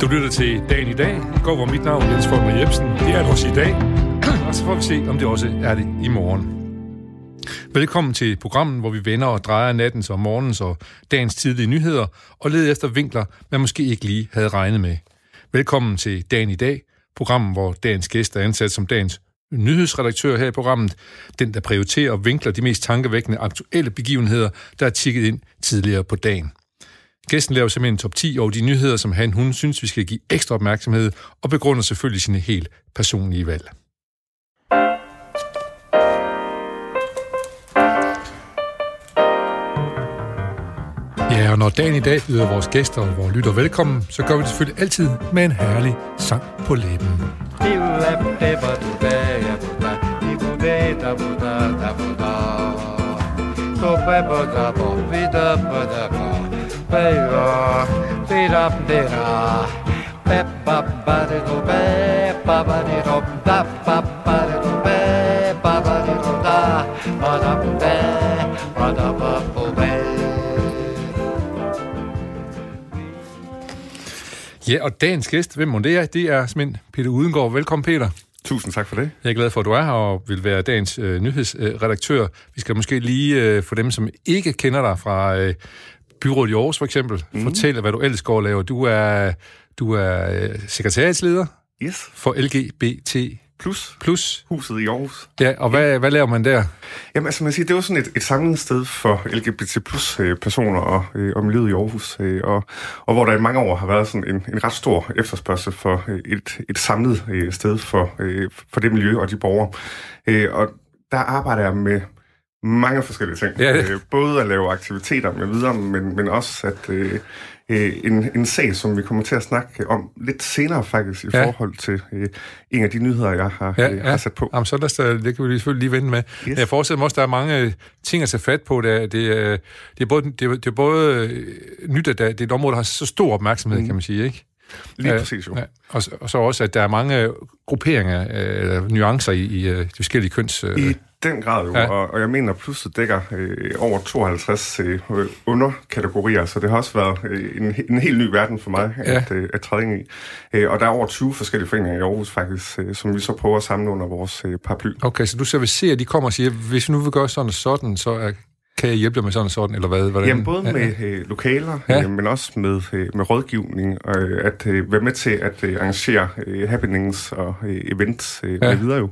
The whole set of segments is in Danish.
Du lytter til Dagen i dag. Går hvor mit navn er Jens Folmer Jebsen. Det er det også i dag. Og så får vi se, om det også er det i morgen. Velkommen til programmet, hvor vi vender og drejer nattens og morgens og dagens tidlige nyheder og leder efter vinkler, man måske ikke lige havde regnet med. Velkommen til Dagen i dag, programmet, hvor dagens gæst er ansat som dagens nyhedsredaktør her i programmet, den der prioriterer og vinkler de mest tankevækkende aktuelle begivenheder, der er tikket ind tidligere på dagen. Gæsten laver simpelthen en top 10 over de nyheder, som han hun synes, vi skal give ekstra opmærksomhed, og begrunder selvfølgelig sine helt personlige valg. Ja, og når dagen i dag byder vores gæster og vores lytter velkommen, så gør vi det selvfølgelig altid med en herlig sang på læben. Ja, og dagens gæst, hvem må det er? Det er simpelthen Peter Udengård. Velkommen, Peter. Tusind tak for det. Jeg er glad for, at du er her og vil være dagens øh, nyhedsredaktør. Øh, Vi skal måske lige, øh, for dem, som ikke kender dig fra øh, byrådet i Aarhus for eksempel, mm. fortælle, hvad du ellers går og laver. Du er, du er øh, sekretariatsleder Yes. for LGBT+. Plus Plus. huset i Aarhus. Ja, og hvad, hvad laver man der? Jamen altså man siger, det var sådan et, et samlet sted for LGBT plus øh, personer og, øh, og miljøet i Aarhus, øh, og, og hvor der i mange år har været sådan en, en ret stor efterspørgsel for et, et samlet øh, sted for, øh, for det miljø og de borgere. Øh, og der arbejder jeg med mange forskellige ting. Ja, Øh, både at lave aktiviteter med videre, men, men også at øh, øh, en, en sag, som vi kommer til at snakke om lidt senere faktisk, i Ja. forhold til øh, en af de nyheder, jeg har, Ja, øh, ja. har sat på. Jamen, så lad os det kan vi selvfølgelig lige vende med. Yes. Jeg forestiller mig også, at der er mange øh, ting at tage fat på. Det er, det er, det er både, det det er både nyt, at det er et område, der har så stor opmærksomhed, mm. kan man sige, ikke? Lige Øh, præcis jo. Ja. Og, så- og så også, at der er mange grupperinger, øh, nuancer i, i de forskellige køns... Øh, I den grad jo, Ja. og, og jeg mener, pludselig dækker øh, over 52 øh, underkategorier, så det har også været øh, en, en helt ny verden for mig Ja. ja. at, øh, at træde ind i. Øh, og der er over 20 forskellige foreninger i Aarhus faktisk, øh, som vi så prøver at samle under vores øh, paraply. Okay, så du servicerer, de kommer og siger, hvis vi nu vil gøre sådan og sådan, så er, kan jeg hjælpe dig med sådan og sådan, eller hvad? Hvordan? Jamen både Ja, med ja. øh, lokaler, Ja. ja. øh, men også med, øh, med rådgivning, og øh, at øh, være med til at øh, arrangere øh, happenings og øh, events øh, Ja. ja. med videre jo.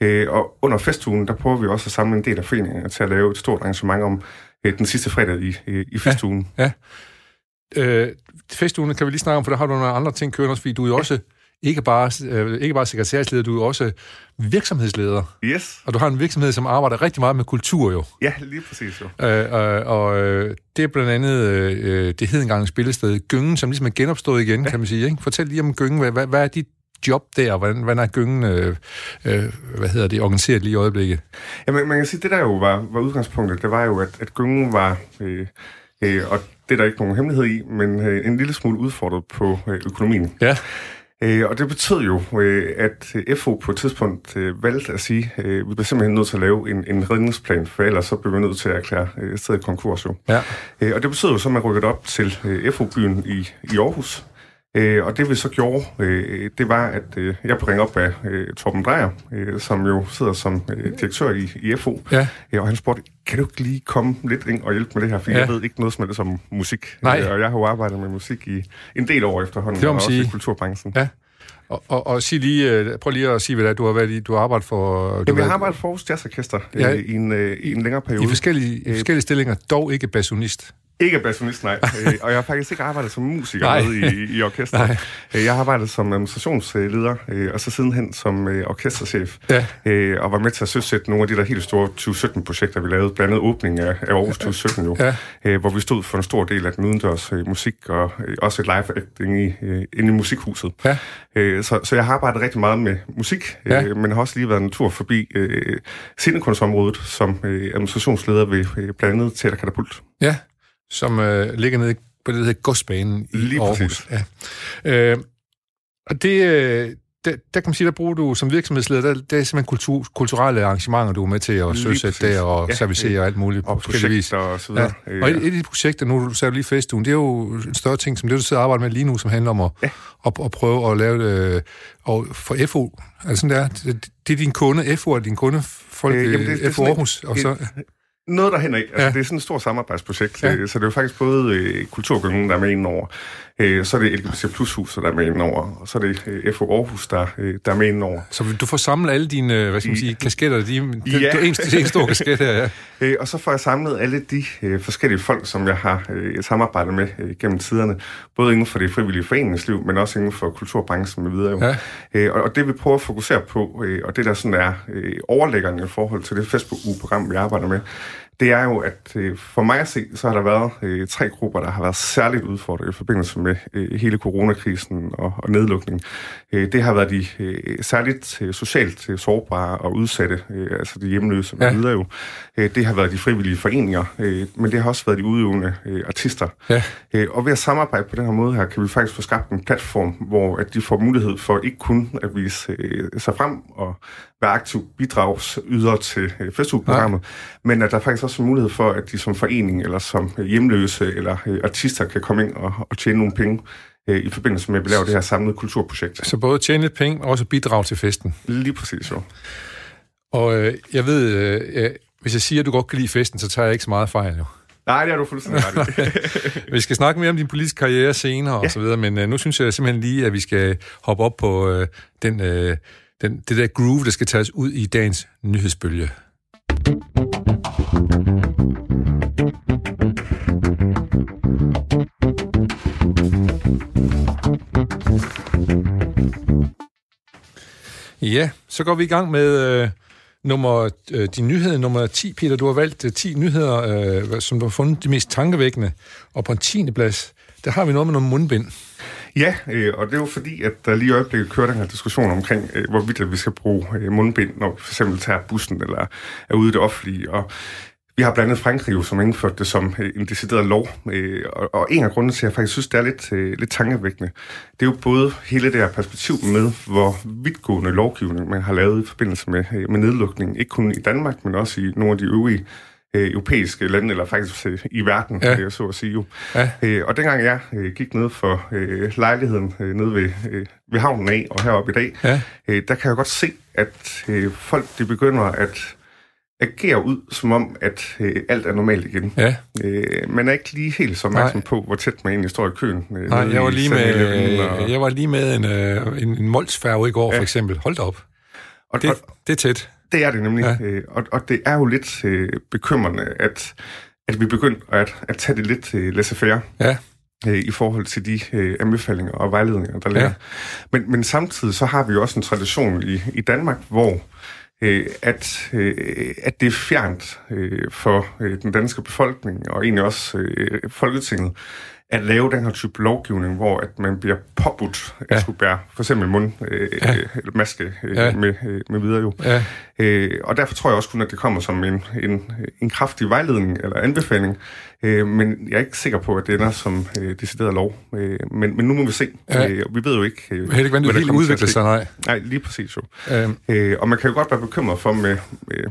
Øh, og under festugen, der prøver vi også at samle en del af foreningerne til at lave et stort arrangement om øh, den sidste fredag i, øh, i festugen. Øh, festugen kan vi lige snakke om, for der har du nogle andre ting kørende også, fordi du er jo også ikke bare, øh, ikke bare sekretærsleder, du er også virksomhedsleder. Yes. Og du har en virksomhed, som arbejder rigtig meget med kultur jo. Ja, lige præcis jo. Øh, øh, og øh, det er blandt andet, øh, det hed engang spillested Gyngen, som ligesom er genopstået igen, ja. kan man sige. Ikke? Fortæl lige om Gyngen. Hvad, hvad, hvad er dit job der? Hvordan, hvordan er Gyngen, øh, øh, hvad hedder det, organiseret lige i øjeblikket? Ja, man, man kan sige, det der jo var, var udgangspunktet, det var jo, at, at Gyngen var, øh, øh, og det er der ikke nogen hemmelighed i, men øh, en lille smule udfordret på øh, økonomien. Ja, Øh, og det betød jo, øh, at øh, FO på et tidspunkt øh, valgte at sige, øh, vi bliver simpelthen nødt til at lave en, en redningsplan, for ellers så bliver vi nødt til at erklære øh, stedet konkurs jo. ja. Øh, og det betød jo så, at man rykkede op til øh, FO-byen i, i Aarhus. Øh, og det vi så gjorde, øh, det var, at øh, jeg blev ringet op af øh, Torben Drejer, øh, som jo sidder som øh, direktør i, i FO. Ja. Øh, og han spurgte, kan du ikke lige komme lidt ind og hjælpe med det her, for Ja. jeg ved ikke noget som helst om musik. Nej. Øh, og jeg har jo arbejdet med musik i en del år efterhånden, Det og også sige. i kulturbranchen. Ja. Og, og, og sig lige, øh, prøv lige at sige, hvad det er, du har været i. Du har arbejdet for... Du Jamen, har jeg har arbejdet for Aarhus Jazz Orkester Ja. øh, i, en, øh, i en længere periode. i forskellige, i forskellige stillinger, dog ikke basunist. Ikke bassonist, nej. Øh, og jeg har faktisk ikke arbejdet som musiker Nej. med i, i orkestret. Nej. Øh, Jeg har arbejdet som administrationsleder, øh, og så sidenhen som øh, orkesterchef. Ja. Øh, Og var med til at søsætte nogle af de der helt store 2017-projekter, vi lavede. Blandt andet åbningen af, af Aarhus 2017 jo. Ja. Øh, Hvor vi stod for en stor del af den udendørs øh, musik, og øh, også et live acting i, øh, inde i musikhuset. Ja. Øh, Så, så jeg har arbejdet rigtig meget med musik, Ja. men har også lige været en tur forbi øh, scenekunstområdet som øh, administrationsleder ved øh, blandt andet Teater Katapult. Ja, som øh, ligger nede på det, der hedder Godsbanen i Lige Aarhus. præcis. Ja. Øh, og det, øh, der, der kan man sige, der bruger du som virksomhedsleder, der, der er simpelthen kultur, kulturelle arrangementer, du er med til at søsætte der og ja, servicere og alt muligt. Og projekter og så videre. Ja. Og et, et af de projekter, nu du sagde lige festugen, det er jo en større ting, som det du sidder og arbejder med lige nu, som handler om at, ja. at, at prøve at lave det og for FO. Altså sådan der, det, det er din kunde, FO er din kunde, folk, øh, jamen det, det FO Aarhus. Og så, noget derhen ikke. Altså, ja. Det er sådan et stort samarbejdsprojekt, ja. så det er jo faktisk både øh, Kulturgyngen, der er med ind over, øh, så er det LGBT Plus Hus, der er med ind over, og så er det øh, FO Aarhus, der, øh, der er med ind over. Så du får samlet alle dine, øh, hvad skal man sige, kasketter, de, de, ja. det, er en, en stor kasket her, ja. øh, og så får jeg samlet alle de øh, forskellige folk, som jeg har øh, samarbejdet med øh, gennem tiderne, både inden for det frivillige foreningsliv, men også inden for kulturbranchen med videre. Ja. Øh, og, og det vi prøver at fokusere på, øh, og det der sådan er øh, overlæggende i forhold til det Facebook-program, vi arbejder med, det er jo, at øh, for mig at se, så har der været øh, tre grupper, der har været særligt udfordret i forbindelse med øh, hele coronakrisen og, og nedlukning. Øh, det har været de øh, særligt øh, socialt øh, sårbare og udsatte, øh, altså de hjemløse ja. videre jo. Øh, det har været de frivillige foreninger, øh, men det har også været de udøvende øh, artister. Ja. Øh, og ved at samarbejde på den her måde her, kan vi faktisk få skabt en platform, hvor at de får mulighed for ikke kun at vise øh, sig frem og være aktiv bidragsyder til øh, festivalprogrammet, men at der faktisk også er mulighed for, at de som forening eller som hjemløse eller øh, artister kan komme ind og, og tjene nogle penge øh, i forbindelse med, at vi laver det her samlede kulturprojekt. Så både tjene lidt penge og også bidrage til festen? Lige præcis, jo. Og øh, jeg ved, øh, hvis jeg siger, at du godt kan lide festen, så tager jeg ikke så meget fejl jo. Nej, det er du fuldstændig ret Vi skal snakke mere om din politiske karriere senere ja. og så videre, men øh, nu synes jeg simpelthen lige, at vi skal hoppe op på øh, den, øh, den, det der groove, der skal tages ud i dagens nyhedsbølge. Ja, så går vi i gang med øh, nummer, øh, din nyhed nummer 10, Peter. Du har valgt øh, 10 nyheder, øh, som du har fundet de mest tankevækkende. Og på en 10. plads, der har vi noget med nogle mundbind. Ja, øh, og det er jo fordi, at der lige i øjeblikket kører den her diskussion omkring, øh, hvorvidt vi skal bruge øh, mundbind, når vi for eksempel tager bussen eller er ude i det offentlige. Og vi har blandt andet Frankrig, som indført det som øh, en decideret lov, øh, og, og en af grundene til, at jeg faktisk synes, det er lidt, øh, lidt tankevækkende, det er jo både hele det her perspektiv med, hvor vidtgående lovgivning man har lavet i forbindelse med, med nedlukning, ikke kun i Danmark, men også i nogle af de øvrige øh, europæiske lande, eller faktisk øh, i verden, ja. øh, så at sige jo. Ja. Øh, og dengang jeg øh, gik ned for øh, lejligheden øh, nede ved, øh, ved havnen af og heroppe i dag, ja. øh, der kan jeg godt se, at øh, folk de begynder at agere ud, som om, at øh, alt er normalt igen. Ja. Øh, man er ikke lige helt så opmærksom Nej. på, hvor tæt man egentlig står i køen. Øh, Nej, jeg var, lige med, og... jeg var lige med en, øh, en, en molsfærge i går, ja. for eksempel. Hold da op. Og, det, og, det er tæt. Det er det nemlig. Ja. Øh, og, og det er jo lidt øh, bekymrende, at, at vi begynder at, at tage det lidt øh, laissez-faire. Ja øh, i forhold til de øh, anbefalinger og vejledninger, der ligger. Ja. Men, men samtidig så har vi jo også en tradition i, i Danmark, hvor øh, at, øh, at det er fjernt øh, for øh, den danske befolkning, og egentlig også øh, Folketinget, at lave den her type lovgivning, hvor at man bliver påbudt at ja. skulle bære for eksempel mund, øh, ja. eller maske øh, ja. med, øh, med videre jo. Ja. Øh, og derfor tror jeg også kun, at det kommer som en, en, en kraftig vejledning eller anbefaling, øh, men jeg er ikke sikker på, at det ender som øh, decideret lov. Øh, men, men nu må vi se. Ja. Øh, vi ved jo ikke, øh, hvad det helt udvikler sig, nej. Nej, lige præcis jo. Ja. Øh, og man kan jo godt være bekymret for med... med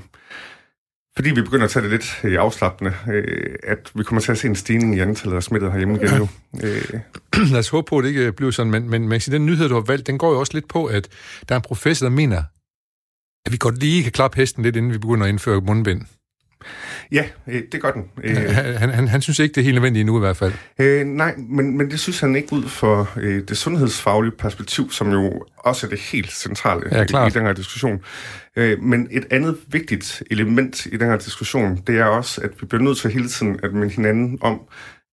fordi vi begynder at tage det lidt i afslappende, øh, at vi kommer til at se en stigning i antallet af smittede herhjemme igen jo. Øh. Lad os håbe på, at det ikke bliver sådan, men, men, men den nyhed, du har valgt, den går jo også lidt på, at der er en professor, der mener, at vi godt lige kan klappe hesten lidt, inden vi begynder at indføre mundbind. Ja, øh, det gør den. Øh, han, han, han synes ikke, det er helt nødvendigt endnu i hvert fald. Øh, nej, men, men det synes han ikke ud for øh, det sundhedsfaglige perspektiv, som jo også er det helt centrale ja, i, i den her diskussion. Øh, men et andet vigtigt element i den her diskussion, det er også, at vi bliver nødt til hele tiden at minde hinanden om,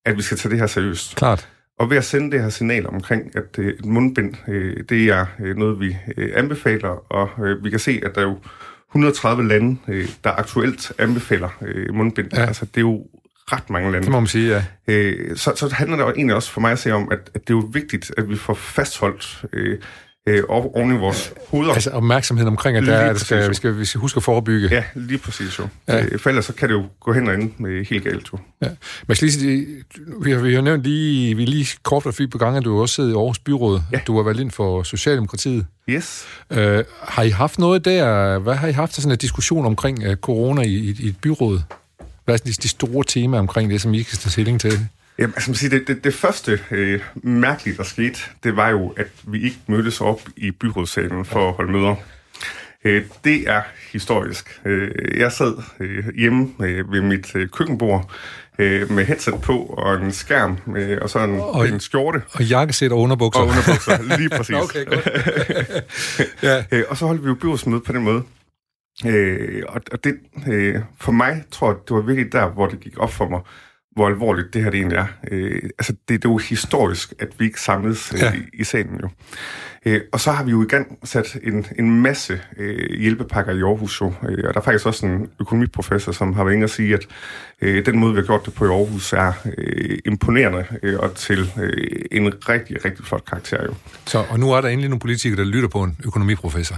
at vi skal tage det her seriøst. Klart. Og ved at sende det her signal omkring, at øh, et mundbind, øh, det er øh, noget, vi øh, anbefaler, og øh, vi kan se, at der jo 130 lande, øh, der aktuelt anbefaler øh, mundbind. Ja. Altså, det er jo ret mange lande. Det må man sige, ja. Øh, så, så handler det jo egentlig også for mig at se om, at, at det er jo vigtigt, at vi får fastholdt øh, øh, op oven i vores hoveder. Altså opmærksomheden omkring, at der er, der skal, vi, skal, vi skal huske at forebygge. Ja, lige præcis jo. Ja. Øh, for ellers så kan det jo gå hen og ende med helt galt jo. Ja. Men lige vi har, vi har nævnt lige, vi lige kort og fint på gang, at du også sidder i Aarhus Byråd. Ja. Du har valgt ind for Socialdemokratiet. Yes. Øh, har I haft noget der? Hvad har I haft af sådan en diskussion omkring uh, corona i, i, i et byråd? Hvad er sådan de, de store temaer omkring det, som I kan tage stilling til? Jamen, altså, man siger, det, det, det første øh, mærkelige, der skete, det var jo, at vi ikke mødtes op i byrådssalen for at holde møder. Øh, det er historisk. Øh, jeg sad øh, hjemme øh, ved mit øh, køkkenbord øh, med headset på og en skærm øh, og så en, Og- en skjorte Og jakkesæt og underbukser? og underbukser. Lige præcis. okay, godt. ja. Øh, og så holdt vi jo byrådsmøde på den måde. Øh, og og det, øh, for mig tror jeg, det var virkelig der, hvor det gik op for mig, hvor alvorligt det her det egentlig er. Øh, altså, det, det er jo historisk, at vi ikke samles øh, Ja. i, i salen jo. Øh, og så har vi jo i gang sat en, en masse øh, hjælpepakker i Aarhus jo. Øh, og der er faktisk også en økonomiprofessor, som har været inde og sige, at øh, den måde, vi har gjort det på i Aarhus, er øh, imponerende øh, og til øh, en rigtig, rigtig flot karakter jo. Så, og nu er der endelig nogle politikere, der lytter på en økonomiprofessor.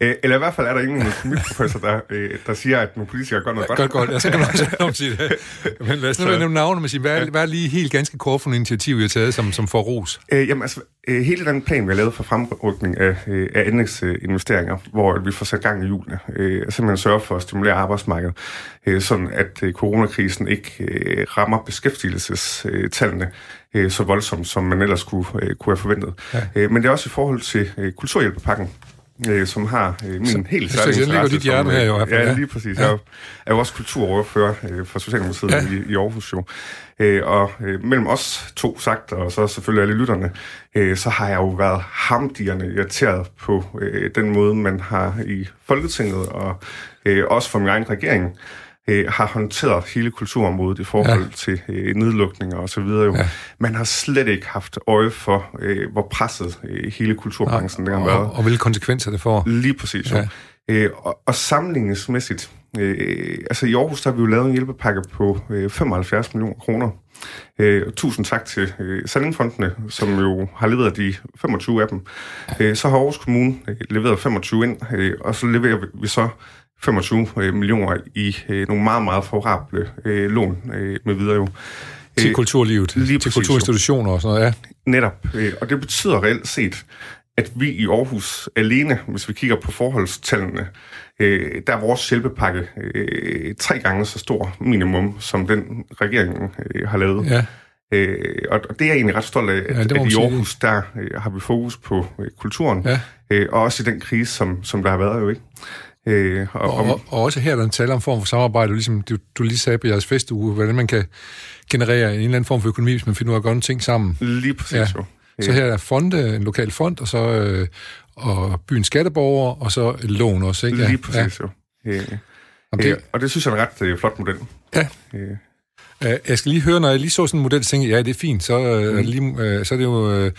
Øh, eller i hvert fald er der ingen økonomiprofessor, der, øh, der siger, at nogle politikere gør noget godt. Godt, godt. Ja, så kan man også om sige det. Men lad os nu nævne navne, men sige, hvad, er, hvad er lige helt ganske kort for nogle initiativ, I har taget, som, som får ros? Øh, jamen altså, øh, hele den plan, vi har lavet for fremrykning af, øh, af anlægsinvesteringer, hvor vi får sat gang i hjulene, øh, og simpelthen sørge for at stimulere arbejdsmarkedet, øh, sådan at øh, coronakrisen ikke øh, rammer beskæftigelsestallene øh, så voldsomt, som man ellers kunne, øh, kunne have forventet. Ja. Øh, men det er også i forhold til øh, kulturhjælpepakken, øh, som har øh, min helt så særlige den ligger interesse dit hjerte øh, her i hvert fald, ja. Lige præcis. Ja. Jeg er jo også kulturordfører øh, for Socialdemokratiet ja. i, i Aarhus jo. Øh, og øh, mellem os to sagt, og så selvfølgelig alle lytterne, øh, så har jeg jo været hamdierne irriteret på øh, den måde, man har i Folketinget, og øh, også for min egen regering, øh, har håndteret hele kulturområdet i forhold Ja. ja. til øh, nedlukninger og så videre. Jo. Ja. Ja. Man har slet ikke haft øje for, øh, hvor presset øh, hele kulturbranchen den har været. Og, og hvilke konsekvenser det får. Lige præcis, jo. Ja. Ja. Øh, og, og sammenligningsmæssigt, øh, altså i Aarhus der har vi jo lavet en hjælpepakke på øh, 75 millioner kroner. Øh, tusind tak til øh, Sandingfondene, som jo har leveret de 25 af dem. Øh, så har Aarhus Kommune øh, leveret 25 ind, øh, og så leverer vi så 25 øh, millioner i øh, nogle meget, meget favorable øh, lån øh, med videre jo. Til kulturlivet, lige til præcis, kulturinstitutioner og sådan noget, ja. Netop. Og det betyder reelt set, at vi i Aarhus alene, hvis vi kigger på forholdstallene, øh, der er vores hjælpepakke øh, tre gange så stor minimum, som den regeringen øh, har lavet. ja. Øh, og det er jeg egentlig ret stolt af, at, Ja, at i. Aarhus, der øh, har vi fokus på øh, kulturen, Ja. øh, og også i den krise, som, som der har været jo ikke. Øh, og, Og, og, og også her er der en tale om form for samarbejde, ligesom du, du lige sagde på jeres festuge, hvordan man kan generere en eller anden form for økonomi, hvis man finder ud af at gøre nogle ting sammen. lige præcis Ja. jo. Så her er fonde, en lokal fond, og så øh, og byens skatteborger, og så et lån også, ikke? Lige præcis jo. Øh, Jamen, øh, og det synes jeg er en ret øh, flot model. ja. Øh, Jeg skal lige høre, når jeg lige så sådan en model, så tænkte jeg, ja, det er fint, så, øh, er, det lige, øh, så er det jo øh,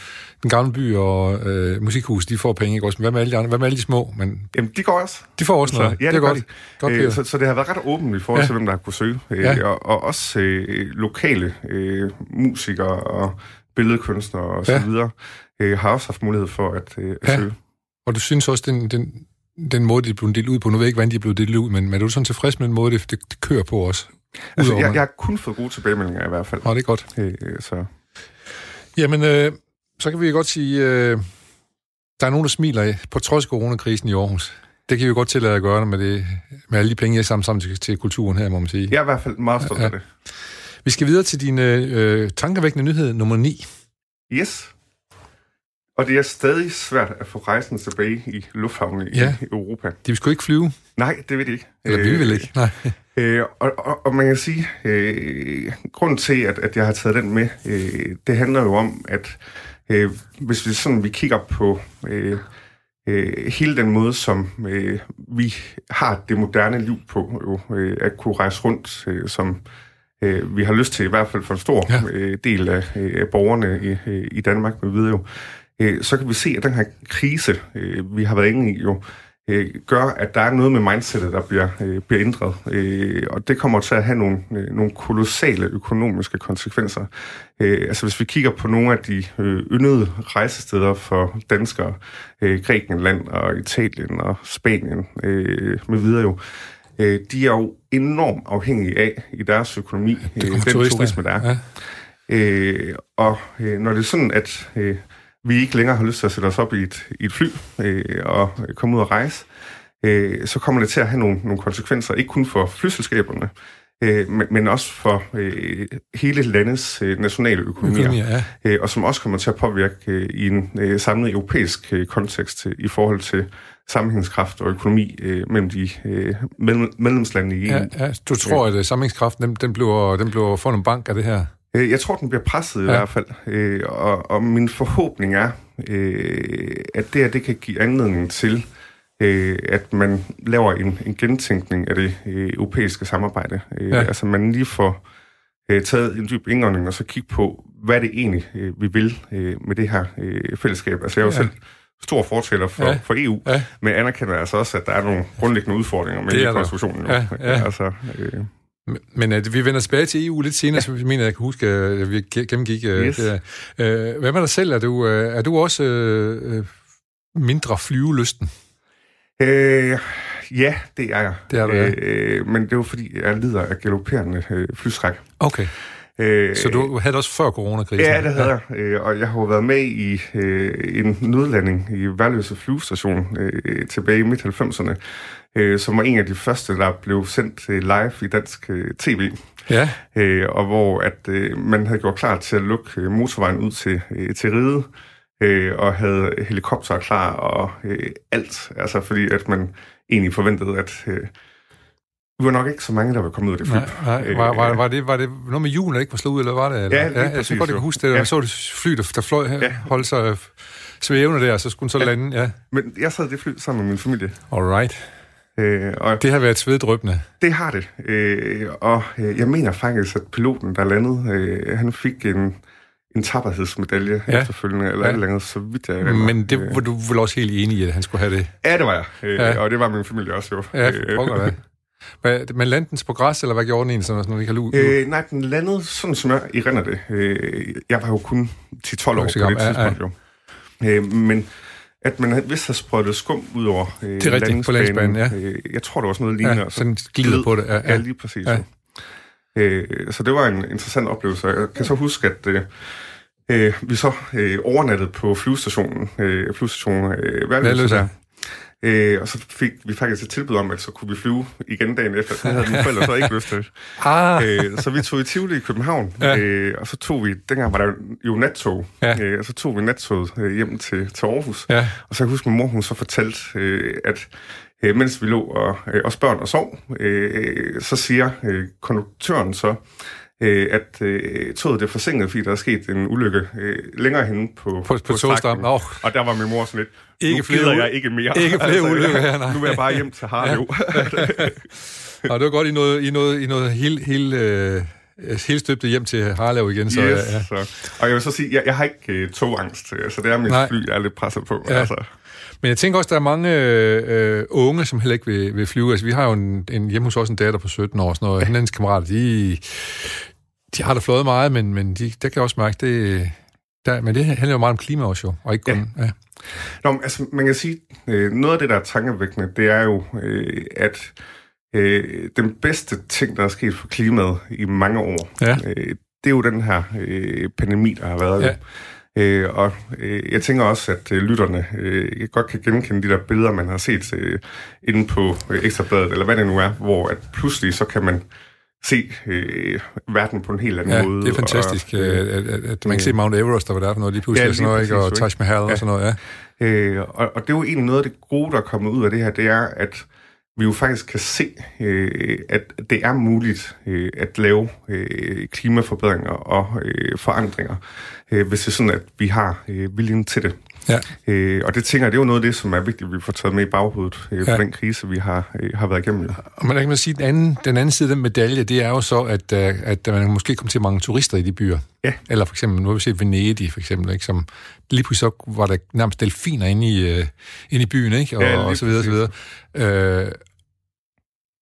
den gamle by og øh, musikhus, de får penge, ikke også? Men hvad med alle de andre? Hvad med alle de små? Men jamen, de går også. de får også noget. ja, det er det gør godt. de. Godt, Øh, så, så det har været ret åbent i forhold Ja. ja. til, hvem der har kunne søge. Øh, Ja. og, og også øh, lokale øh, musikere og billedkunstnere og så Ja. videre øh, har også haft mulighed for at, øh, at Ja. søge. Og du synes også, den, den, den måde, det er blevet delt ud på, nu ved jeg ikke, hvordan de er blevet delt ud, men, men er du sådan tilfreds med den måde, det, det, det kører på også? Altså, jeg, jeg har kun fået gode tilbagemeldinger i hvert fald. Nå, det er godt. Øh, så. Jamen, øh, så kan vi godt sige, øh, der er nogen, der smiler af, på trods af coronakrisen i Aarhus. Det kan vi godt tillade at gøre med, det, med alle de penge, jeg sammen sammen til, til kulturen her, må man sige. Jeg er i hvert fald meget stolt Ja. ja. af det. Vi skal videre til din øh, tankevækkende nyhed nummer 9. Yes. Og det er stadig svært at få rejsen tilbage i lufthavnen i, Ja. i Europa. De skal jo ikke flyve, Nej, det ved de ikke. eller vi vil ikke. Nej. Øh, og, og, og man kan sige, øh, grunden til, at, at jeg har taget den med, øh, det handler jo om, at øh, hvis vi sådan vi kigger på øh, øh, hele den måde, som øh, vi har det moderne liv på, jo, øh, at kunne rejse rundt, øh, som øh, vi har lyst til, i hvert fald for en stor Ja. øh, del af, øh, borgerne i, øh, i Danmark med videre jo, øh, så kan vi se, at den her krise, øh, vi har været inde i jo, øh, gør, at der er noget med mindsetet, der bliver, øh, bliver ændret. Øh, og det kommer til at have nogle, øh, nogle kolossale økonomiske konsekvenser. Øh, altså hvis vi kigger på nogle af de øh, yndede rejsesteder for danskere, øh, Grækenland og Italien og Spanien øh, med videre jo, øh, de er jo enormt afhængige af i deres økonomi, Det øh, den turister. turisme, der er. Ja. Øh, og øh, når det er sådan, at øh, vi ikke længere har lyst til at sætte os op i et, i et fly øh, og komme ud og rejse, øh, så kommer det til at have nogle, nogle konsekvenser, ikke kun for flyselskaberne, øh, men, men også for øh, hele landets øh, nationale økonomier, Økonomi, ja. øh, og som også kommer til at påvirke øh, i en øh, samlet europæisk øh, kontekst øh, i forhold til sammenhængskraft og økonomi øh, mellem de øh, mellem, medlemslande i EU. Ja, ja. Du tror, at øh, samlingskraften, den, den bliver, den bliver for en bank af det her? Øh, Jeg tror, den bliver presset i Ja. hvert fald, øh, og, og min forhåbning er, øh, at det her det kan give anledning til, øh, at man laver en, en gentænkning af det øh, europæiske samarbejde. Øh, Ja. Altså man lige får øh, taget en dyb indånding og så kigge på, hvad det egentlig, øh, vi vil øh, med det her øh, fællesskab. Altså jeg er jo Ja. selv stor fortæller for, Ja. for EU, Ja. men anerkender altså også, at der er nogle grundlæggende udfordringer med Det konstruktionen. Ja, ja. Altså, øh, Men- at vi vender tilbage til EU lidt senere, ja. så vi mener, jeg kan huske, at vi ge- gennemgik øh, Yes. det der. Øh, Hvad med dig selv? Er du, øh, er du også øh, øh, mindre flyvelysten? Øh, ja, det er jeg. Det er du, ja. øh, Men det er jo fordi, jeg lider af galopperende øh, flystræk. Okay. Øh, Så du havde det også før coronakrisen? Ja, det havde jeg. Øh, og jeg har jo været med i øh, en nødlanding i Værløse flyvestation øh, tilbage i midt-90'erne, øh, som var en af de første, der blev sendt øh, live i dansk øh, tv. Ja, Øh, og hvor at øh, man havde gjort klar til at lukke øh, motorvejen ud til, øh, til ride, øh, og havde helikopter klar og øh, alt. Altså fordi at man egentlig forventede, at øh, vi var nok ikke så mange, der var kommet ud af det fly. nej, nej. Var, var, var, det, var det noget med julen, der ikke var slået ud, eller var det? Eller? Ja, ja jeg præcis, synes godt, jeg kan huske det. Ja. Ja. Man så det fly, der, der fløj, ja. Ja. holdt sig øh, svævende der, så skulle den så lande. Ja, Men jeg sad det fly sammen med min familie, alright. Øh, og Det har været sveddrøbende. Det har det. Øh, og øh, jeg mener faktisk, at piloten, der landede, øh, han fik en, en tapperhedsmedalje Ja. ja. efterfølgende, eller Ja. ja. et eller andet, så vidt jeg erindrer. Men det Øh, var du vel også helt enig i, at han skulle have det? Ja, det var jeg. Øh, Ja. ja. Og det var min familie også, jo. Ja, Øh, pokker men landede den på græs, eller hvad gjorde den egentlig, sådan, vi kan? Øh, nej, den landede sådan, som jeg erindrer det. Øh, jeg var jo kun 10-12 år på det Ja, tidspunkt, jo. Øh, men at man vist har sprøjtet skum ud over øh, Det er rigtigt, på landingsbanen, ja. Øh, jeg tror, det var sådan noget lignende. ja, og så sådan glider på det. Ja, Ja, ja. lige præcis. Ja. Øh, så det var en interessant oplevelse. Jeg kan så huske, at øh, øh, vi så øh, overnattede på flyvestationen, øh, flyvestationen øh, Værløse. Øh, og så fik vi faktisk et tilbud om, at så kunne vi flyve igen dagen efter. Det havde mine forældre så ikke lyst til. Ah, Øh, så vi tog i Tivoli i København, Ja. øh, og så tog vi, dengang var der jo nattog, ja. øh, og så tog vi nattoget øh, hjem til, til Aarhus. ja. Og så kan jeg huske, at min mor hun så fortalte, øh, at øh, mens vi lå og, øh, og børn og sov, øh, så siger øh, konduktøren så, øh, at øh, toget er forsinket, fordi der er sket en ulykke øh, længere henne på, På- på togstammen. strækningen. Åh. Og der var min mor sådan lidt, Ikke nu flere jeg ikke mere. ikke flere ulykker her, nej. Nu vil jeg bare hjem til Harlev. Og det var godt, I noget, I noget, I noget helt, helt, øh, helt støbte hjem til Harlev igen. Så, yes, ja, ja. Så. Og jeg vil så sige, jeg, jeg har ikke øh, togangst, øh, så det er mit Nej. fly, jeg er lidt presset på. Ja. Altså. Men jeg tænker også, der er mange øh, unge, som heller ikke vil, vil flyve. Altså, vi har jo en, en, hjemme hos os en datter på 17 år, sådan noget. Hendes kammerater, de, de har da fløjet meget, men, men de, der kan jeg også mærke, det, der, men det handler jo meget om klima også jo, og ikke kun... Ja. Ja. Nå, men, altså, man kan sige, øh, noget af det, der er tankevækkende, det er jo, øh, at øh, den bedste ting, der er sket for klimaet i mange år, Ja. øh, det er jo den her øh, pandemi, der har været. Ja. Ja. Øh, og øh, jeg tænker også, at øh, lytterne øh, godt kan genkende de der billeder, man har set øh, inde på øh, Ekstrabladet, eller hvad det nu er, hvor at pludselig så kan man se øh, verden på en helt anden Ja, måde. det er fantastisk, Og, øh, at, at, at man kan se Mount Everest, og hvad der er for noget lige pludselig, Ja, ja, sådan noget, lige ikke? og Taj Mahal og Ja. sådan noget, ja. Øh, og, og det er jo egentlig noget af det gode, der er kommet ud af det her, det er, at vi jo faktisk kan se, øh, at det er muligt øh, at lave øh, klimaforbedringer og øh, forandringer, øh, hvis det er sådan, at vi har øh, viljen til det. Ja. Øh, og det tænker jeg, det er jo noget af det, som er vigtigt, at vi får taget med i baghovedet øh, ja. for den krise, vi har, øh, har været igennem. Og man kan man sige, den anden, den anden side af den medalje, det er jo så, at, øh, at man måske kommer til mange turister i de byer. Ja. Eller for eksempel, nu har vi set Venedig, for eksempel, ikke, som lige pludselig så var der nærmest delfiner inde i, uh, inde i byen, ikke? Og, ja, og så videre, så videre. Øh,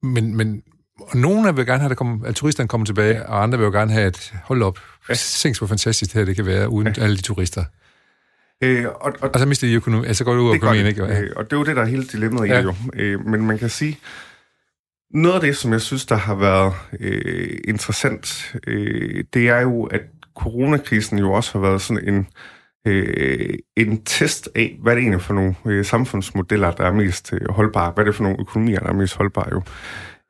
men, men og nogle vil gerne have, at, komme, at turisterne kommer tilbage, og andre vil jo gerne have, at hold op, ja. tænk hvor fantastisk det her det kan være, uden ja. alle de turister. Øh, og, og, og så mister de økonomi, altså går det ud af økonomien, ikke? Ja. Øh, og det er jo det, der er hele dilemmaet ja. i jo. Øh, men man kan sige, noget af det, som jeg synes, der har været øh, interessant, øh, det er jo, at coronakrisen jo også har været sådan en, øh, en test af, hvad det egentlig for nogle øh, samfundsmodeller, der er mest øh, holdbare, hvad det er for nogle økonomier, der er mest holdbare jo.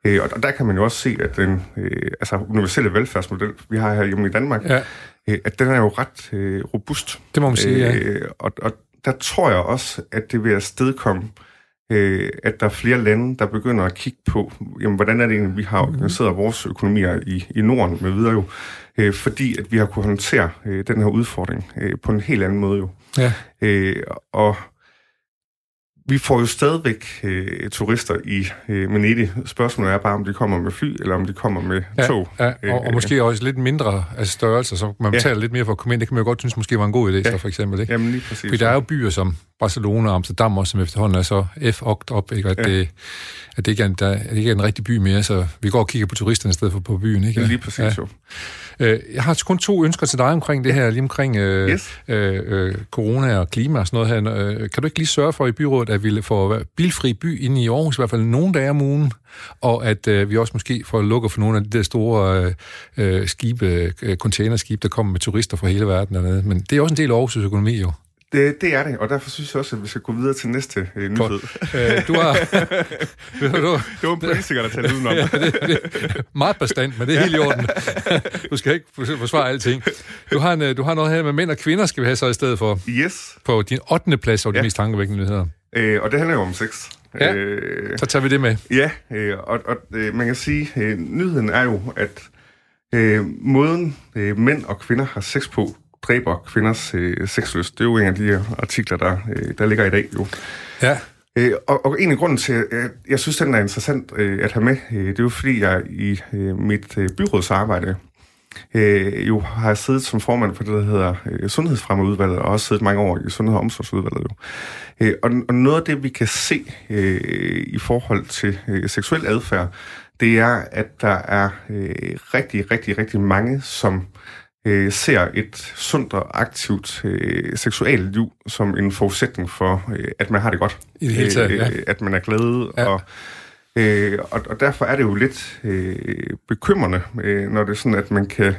Øh, og der kan man jo også se, at den øh, altså, universelle velfærdsmodel, vi har her hjemme i Danmark, ja. øh, at den er jo ret øh, robust. Det må man sige, ja. Øh, og, og der tror jeg også, at det vil afstedkomme, øh, at der er flere lande, der begynder at kigge på, jamen, hvordan er det egentlig, vi har organiseret vores økonomier i, i Norden med videre jo, øh, fordi at vi har kunne håndtere øh, den her udfordring øh, på en helt anden måde jo. Ja. Øh, og vi får jo stadigvæk øh, turister i øh, Venedig. Spørgsmålet er bare, om de kommer med fly, eller om de kommer med ja, tog. Ja, og, og måske også lidt mindre af størrelse, så man betaler ja. lidt mere for at komme ind. Det kan man jo godt synes måske var en god idé, ja. så for eksempel. Ikke? Jamen lige præcis. Fordi der er jo byer som Barcelona og Amsterdam også, som efterhånden er så f op, ikke? At, ja. det, at det ikke er, en, der, at det ikke er en rigtig by mere, så vi går og kigger på turisterne i stedet for på byen. Ikke? Ja, lige præcis ja. jo. Øh, jeg har kun to ønsker til dig omkring det her, lige omkring øh, yes. øh, øh, corona og klima og sådan noget her. Øh, kan du ikke lige sørge for i byrådet, at vi får bilfri by inde i Aarhus, i hvert fald nogle dage om ugen, og at øh, vi også måske får lukket for nogle af de der store øh, skibe, øh, containerskib, der kommer med turister fra hele verden. Dernede. Men det er også en del af Aarhus' økonomi jo. Det, det er det, og derfor synes jeg også, at vi skal gå videre til næste øh, nyhed. Øh, du har... du, det var en politiker, der talte udenom. ja, det, det, meget bestandt, men det er helt i orden. du skal ikke forsvare alting. Du har, en, øh, du har noget her med mænd og kvinder, skal vi have så i stedet for. Yes. På din 8. plads over ja. de mest tankevækkende nyheder. Øh, og det handler jo om sex. Ja, øh, så tager vi det med. Ja, øh, og, og øh, man kan sige, øh, nyheden er jo, at øh, måden øh, mænd og kvinder har sex på, dræber kvinders øh, sexlyst. Det er jo en af de artikler, der, øh, der ligger i dag jo. Ja. Øh, og, og en af grunden til, at jeg synes, den er interessant øh, at have med, øh, det er jo fordi, jeg i øh, mit øh, byrådsarbejde øh, jo har siddet som formand for det, der hedder øh, Sundhedsfremmeudvalget, og også siddet mange år i Sundhed- og Omsorgsudvalget. Jo. Øh, og, og noget af det, vi kan se øh, i forhold til øh, seksuel adfærd, det er, at der er øh, rigtig, rigtig, rigtig mange, som øh, ser et sundt og aktivt øh, seksuelt liv som en forudsætning for, øh, at man har det godt. I det hele taget, ja. Øh, at man er glad. Ja. Og, øh, og, og derfor er det jo lidt øh, bekymrende, øh, når det er sådan, at man kan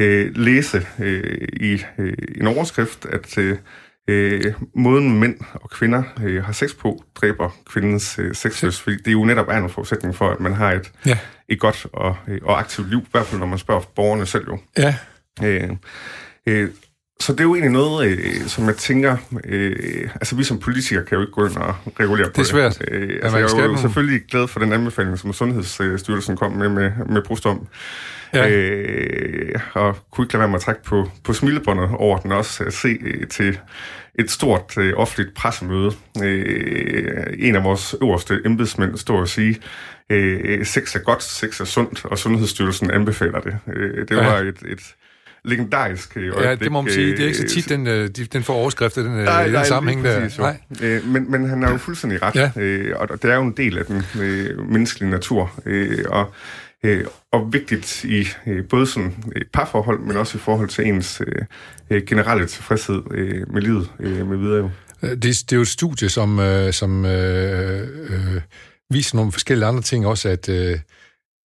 øh, læse øh, i øh, en overskrift, at øh, øh, måden mænd og kvinder øh, har sex på, dræber kvindens øh, sexlyst, fordi det jo netop er en forudsætning for, at man har et, ja. et godt og, øh, og aktivt liv, i hvert fald når man spørger borgerne selv jo. Ja. Øh, øh, så det er jo egentlig noget, øh, som jeg tænker, øh, altså vi som politikere kan jo ikke gå ind og regulere på det. er svært. Øh, altså, jeg er jo selvfølgelig glad for den anbefaling, som Sundhedsstyrelsen kom med med, med brustom. Ja. Øh, og kunne ikke lade være med at trække på, på smilebåndet over den også, at se øh, til et stort øh, offentligt pressemøde. Øh, en af vores øverste embedsmænd står og sige, øh, sex er godt, sex er sundt, og Sundhedsstyrelsen anbefaler det. Øh, det var ja. et, et legendarisk øjeblik. Ja, det må man sige. Det er ikke så tit, den, øh, den får overskrifter den, nej, den nej, sammenhæng der. Nej. Øh, men, men han er jo fuldstændig ret, ja. øh, og det er jo en del af den øh, menneskelige natur. Øh, og øh, og vigtigt i øh, både sådan et parforhold, men også i forhold til ens øh, generelle tilfredshed øh, med livet øh, med videre. Jo. Det, det er jo et studie, som, øh, som øh, øh, viser nogle forskellige andre ting også, at, øh,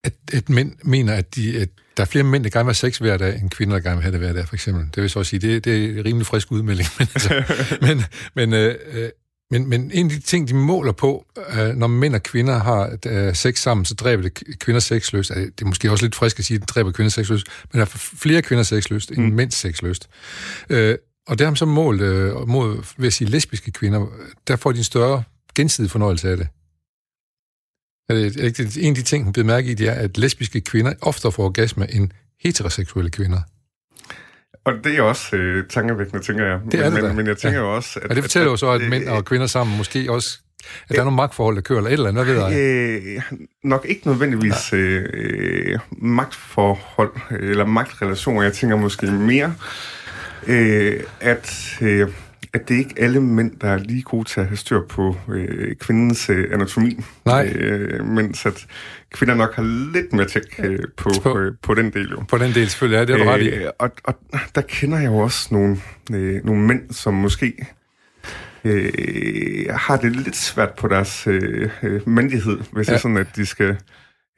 at, at mænd mener, at, de, at der er flere mænd, der gerne vil have sex hver dag, end kvinder, der gerne vil have det hver dag, for eksempel. Det vil så sige, det, det er rimelig frisk udmelding. Men, altså, men, men, øh, øh, men, men en af de ting, de måler på, øh, når mænd og kvinder har øh, sex sammen, så dræber det kvinder sexløst. Altså, det er måske også lidt frisk at sige, at det dræber kvinder sexløst, men der er flere kvinder sexløst end mm. mænds sexløst. Øh, og det har man så målt øh, mod, ved at sige, lesbiske kvinder, der får de en større gensidig fornøjelse af det. En af de ting, hun bliver mærke i, det er, at lesbiske kvinder oftere får orgasme end heteroseksuelle kvinder. Og det er også øh, tankevækkende, tænker jeg. Det er men, det men, men jeg tænker Ja. jo også... At, Og det fortæller jo så, at øh, mænd og kvinder sammen måske også... At der er nogle magtforhold, der kører, eller et eller andet, hvad ved jeg? Øh, nok ikke nødvendigvis øh, øh, magtforhold øh, eller magtrelationer. Jeg tænker måske mere, øh, at, øh, at det er ikke alle mænd, der er lige gode til at have styr på øh, kvindens øh, anatomi. Nej. Øh, mens at kvinder nok har lidt mere tjek øh, på, På- øh, på den del jo. På den del selvfølgelig, ja, det er du ret i. Øh, og, og der kender jeg jo også nogle, øh, nogle mænd, som måske øh, har det lidt svært på deres øh, øh, mandighed, hvis ja. Det er sådan, at de skal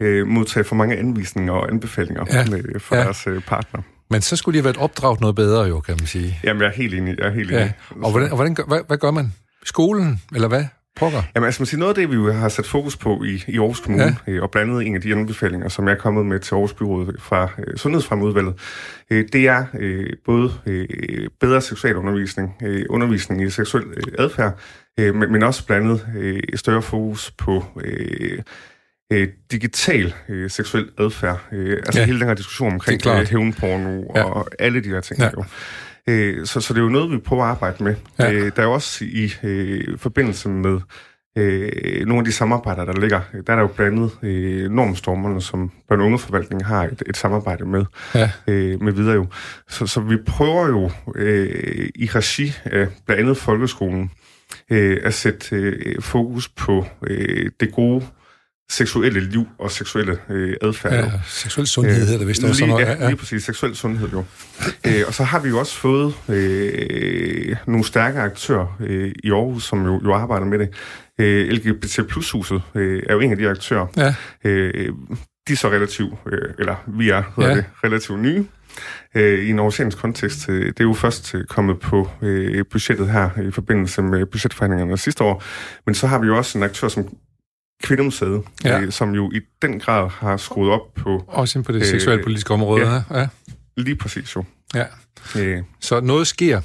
øh, modtage for mange anvisninger og anbefalinger Ja. øh, fra ja. deres øh, partner. Men så skulle de have været opdraget noget bedre jo, kan man sige. Jamen, jeg er helt enig. Jeg er helt Ja. enig. Og hvordan, og hvordan gør, hvad, hvad gør man? Skolen, eller hvad? Pokker? Jamen, altså, man siger, noget af det, vi jo har sat fokus på i, i Aarhus Kommune, ja. øh, og blandt andet en af de anbefalinger, som jeg er kommet med til Aarhus Byråd fra øh, Sundhedsfremudvalget, øh, det er øh, både øh, bedre seksualundervisning, øh, undervisning i seksuel øh, adfærd, øh, men, men også blandt andet øh, større fokus på øh, øh, digital øh, seksuel adfærd. Øh, altså Ja. hele den her diskussion omkring øh, hævnporno Ja. og alle de her ting. Ja. Jo. Øh, så, så det er jo noget, vi prøver at arbejde med. Ja. Ja. Øh, der er jo også i øh, forbindelse med øh, nogle af de samarbejder, der ligger, der er der jo blandt andet øh, normstormerne, som børn- og ungeforvaltningen har et, et samarbejde med, Ja. øh, med videre jo. Så, så vi prøver jo øh, i regi af blandt andet folkeskolen øh, at sætte øh, fokus på øh, det gode seksuelle liv og seksuelle øh, adfærd. jo. Ja, seksuel sundhed hedder det vist også. Lige, Sådan ja, noget. Ja, lige præcis. Seksuel sundhed jo. øh, og så har vi jo også fået øh, nogle stærke aktører øh, i Aarhus, som jo, jo arbejder med det. Øh, LGBT Plus-huset øh, er jo en af de aktører. ja. Øh, de er så relativt, øh, eller vi er, hedder ja. det, relativt nye. Øh, I en oceansk kontekst. Øh, det er jo først øh, kommet på øh, budgettet her i forbindelse med budgetforhandlingerne sidste år. Men så har vi jo også en aktør som Kvindemuseet, Ja. øh, som jo i den grad har skruet op på Også på det Øh, seksuelle politiske område. ja. Ja. Lige præcis jo. ja. Øh, Så noget sker.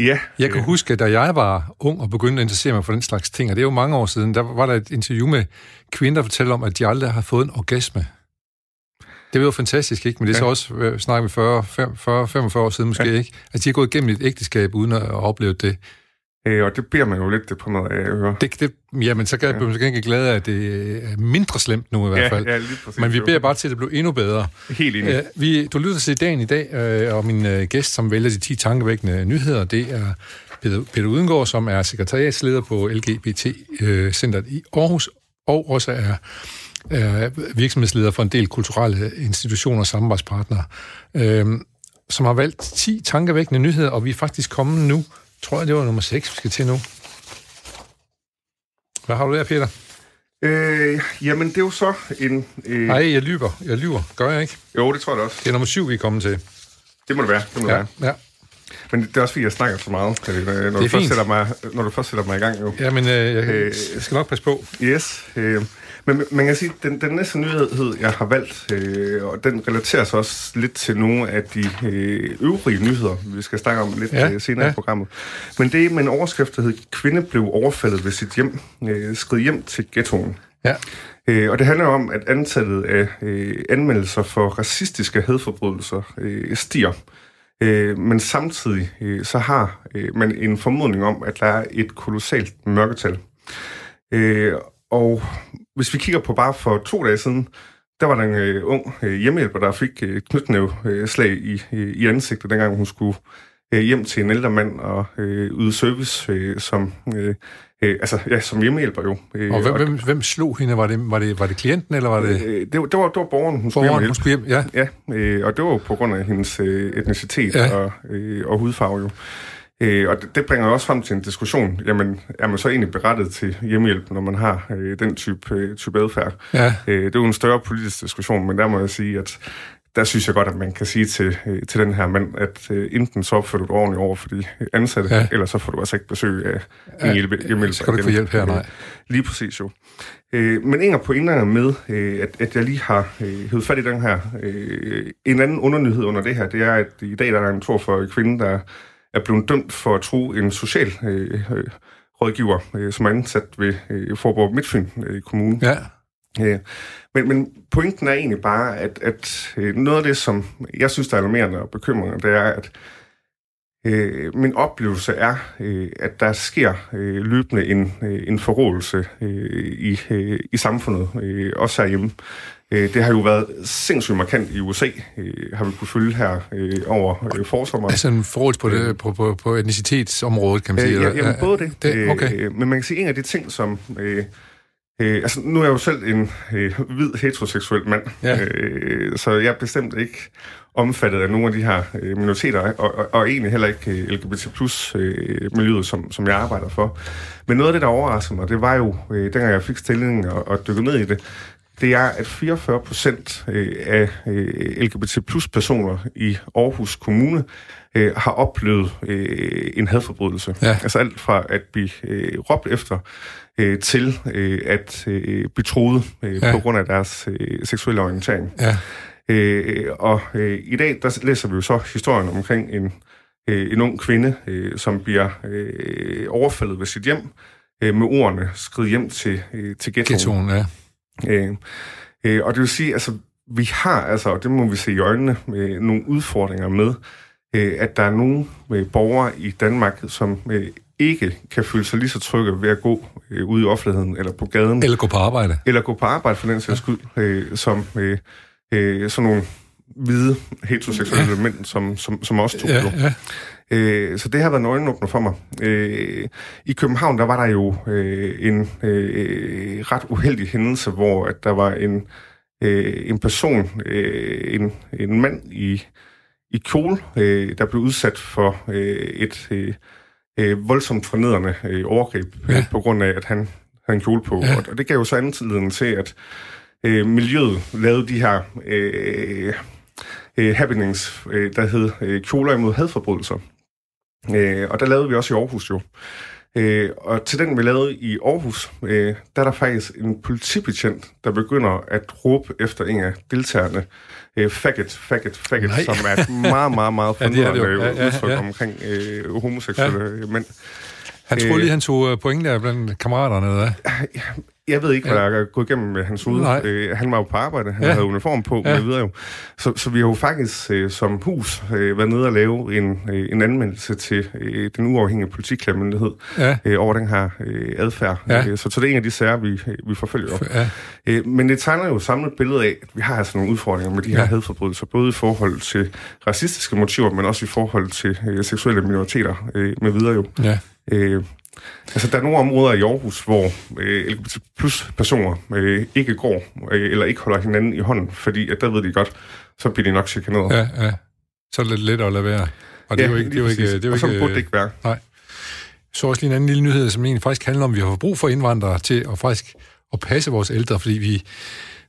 ja, Jeg kan øh, huske, at da jeg var ung og begyndte at interessere mig for den slags ting, og det er jo mange år siden, der var der et interview med kvinder, der fortæller om, at de aldrig har fået en orgasme. Det var jo fantastisk, ikke? Men det er så Ja. også, øh, snakker vi 40, 40, 45 år siden måske, Ja. ikke? Altså, de har gået igennem et ægteskab uden at have oplevet det. Øh, og det bliver man jo lidt deprimeret af at høre. det, det jamen, så kan jeg Ja. måske ikke glad af, at det er mindre slemt nu i hvert fald. Ja, lige præcis. Men vi beder bare til, at det bliver endnu bedre. Helt enig. Øh, vi, du lytter til dagen i dag, øh, og min øh, gæst, som vælger de 10 tankevækkende nyheder, det er Peter, Peter Udengård, som er sekretariatsleder på LGBT-centret i Aarhus, og også er, er virksomhedsleder for en del kulturelle institutioner og samarbejdspartnere, øh, som har valgt 10 tankevækkende nyheder, og vi er faktisk kommet nu, tror jeg, det var nummer 6, vi skal til nu. Hvad har du der, Peter? Øh, jamen, det er jo så en... Øh, Nej, jeg lyver. Jeg lyver. Gør jeg ikke? jo, det tror jeg også. Det er nummer 7, vi er kommet til. Det må det være. Det må det Ja, være. ja. Men det er også fordi, jeg snakker så meget, når, når, du, fint. først sætter mig, når du først sætter mig i gang. Jo. Ja, men øh, jeg, Øh, skal nok passe på. Yes. Øh, men man kan sige, at den, den næste nyhed, jeg har valgt, øh, og den relaterer sig også lidt til nogle af de øh, øvrige nyheder, vi skal snakke om lidt Ja, øh, senere ja. i programmet. Men det er med en overskrift, der hedder Kvinde blev overfaldet ved sit hjem, øh, skrid hjem til ghettoen. Ja. Øh, og det handler om, at antallet af øh, anmeldelser for racistiske hadforbrydelser øh, stiger. Øh, men samtidig øh, så har øh, man en formodning om, at der er et kolossalt mørketal. Øh, og hvis vi kigger på bare for to dage siden, der var der en øh, ung øh, hjemmehjælper, der fik øh, knytnæv øh, slag i, øh, i ansigtet, dengang hun skulle øh, hjem til en ældre mand og øh, yde service øh, som, øh, øh, altså, ja, som hjemmehjælper jo. Øh, Og hvem, hvem, hvem slog hende? Var det, var, det, var det klienten, eller var det Øh, det, var, det, var, det var borgeren, hun skulle hjem og borgeren, hun hjælpe. skulle hjem? Ja. Ja, øh, og det var jo på grund af hendes øh, etnicitet ja. og, øh, og hudfarve jo. Øh, og det, det bringer også frem til en diskussion. Jamen, er man så egentlig berettet til hjemmehjælp, når man har øh, den type, øh, type adfærd? Ja. Øh, det er jo en større politisk diskussion, men der må jeg sige, at der synes jeg godt, at man kan sige til, øh, til den her mand, at øh, enten så opfører du dig ordentligt over for de ansatte, Ja. eller så får du altså ikke besøg af Ja, en hjælpe, hjemmehjælper. skal du ikke få hjælp her, nej. Øh, Lige præcis jo. Øh, men en af pointerne er med, øh, at, at jeg lige har øh, hævet fat i den her. Øh, en anden undernyhed under det her, det er, at i dag der er en 42 kvinde, der er blevet dømt for at tro en social øh, øh, rådgiver, øh, som er ansat ved øh, Forborg Midtfyn øh, Kommune. Ja. Øh, men, men pointen er egentlig bare, at, at øh, noget af det, som jeg synes, der er alarmerende og bekymrende, det er, at øh, min oplevelse er, øh, at der sker øh, løbende en, øh, en forrådelse øh, i, øh, i samfundet, øh, også herhjemme. Øh, det har jo været sindssygt markant i USA, øh, har vi kunne følge her øh, over øh, forsommeren. Altså en forhold på, det, på, på, på etnicitetsområdet, kan man sige? Øh, ja, jamen, både det. det okay. øh, men man kan sige, en af de ting, som... Øh, Øh, altså, nu er jeg jo selv en øh, hvid heteroseksuel mand, ja. øh, så jeg er bestemt ikke omfattet af nogle af de her øh, minoriteter, og, og, og egentlig heller ikke øh, LGBT plus øh, miljøet, som, som jeg arbejder for. Men noget af det, der overrasker mig, det var jo, øh, dengang jeg fik stillingen og, og dykkede ned i det, det er, at 44 procent øh, af øh, LGBT plus personer i Aarhus Kommune øh, har oplevet en hadforbrydelse. Ja. Altså alt fra at blive råbt efter, til at blive troet ja. på grund af deres seksuelle orientering. Ja. Og i dag der læser vi jo så historien omkring en, en ung kvinde, som bliver overfaldet ved sit hjem med ordene skrid hjem til, til ghettoen. Ghettoen, ja. Øh, øh, og det vil sige, altså vi har, altså, og det må vi se i øjnene, øh, nogle udfordringer med, øh, at der er nogle øh, borgere i Danmark, som øh, ikke kan føle sig lige så trygge ved at gå øh, ud i offentligheden eller på gaden. Eller gå på arbejde. Eller gå på arbejde for den sags skyld, øh, som øh, øh, sådan nogle hvide heteroseksuelle ja. mænd, som, som, som også tog ja, ja. Øh, så det har været en øjenåbner for mig. Øh, I København, der var der jo øh, en øh, ret uheldig hændelse, hvor at der var en, øh, en person, øh, en, en mand i, i kjole, øh, der blev udsat for øh, et... Øh, øh, voldsomt fornedrende øh, overgreb, ja. øh, på grund af, at han havde en kjole på. Ja. Og det gav jo så anledning til, at øh, miljøet lavede de her øh, øh, happenings, øh, der hed øh, kjoler imod hadforbrydelser. Øh, og der lavede vi også i Aarhus jo. Øh, og til den, vi lavede i Aarhus, øh, der er der faktisk en politibetjent, der begynder at råbe efter en af deltagerne, øh, faggot, faggot, faggot, Nej. som er et meget, meget, meget fornøjende ja, ja, ja, udtryk ja. omkring øh, homoseksuelle ja. mænd. Han troede lige, han tog øh, point der blandt kammeraterne, eller Jeg ved ikke, hvad der er gået igennem med hans hoved. Øh, han var jo på arbejde, han ja. havde uniform på, ja. videre jo. Så, så vi har jo faktisk øh, som hus øh, været nede og lave en, øh, en anmeldelse til øh, den uafhængige politiklagemyndighed ja. øh, over den her øh, adfærd. Ja. Øh, så, så det er en af de sager, vi, vi forfølger. Ja. Øh, men det tegner jo samlet billede af, at vi har altså nogle udfordringer med de her ja. hadforbrydelser, både i forhold til racistiske motiver, men også i forhold til øh, seksuelle minoriteter øh, med videre jo. Ja. Øh, Altså, der er nogle områder i Aarhus, hvor øh, LGBT plus personer øh, ikke går, øh, eller ikke holder hinanden i hånden, fordi at der ved de godt, så bliver de nok chikaneret. Ja, ja. Så er det lidt at lade være. Og det ja, er jo ikke... Det er jo ikke, det er jo og så burde det ikke være. Nej. Så også lige en anden lille nyhed, som egentlig faktisk handler om, at vi har brug for indvandrere til at faktisk at passe vores ældre, fordi vi,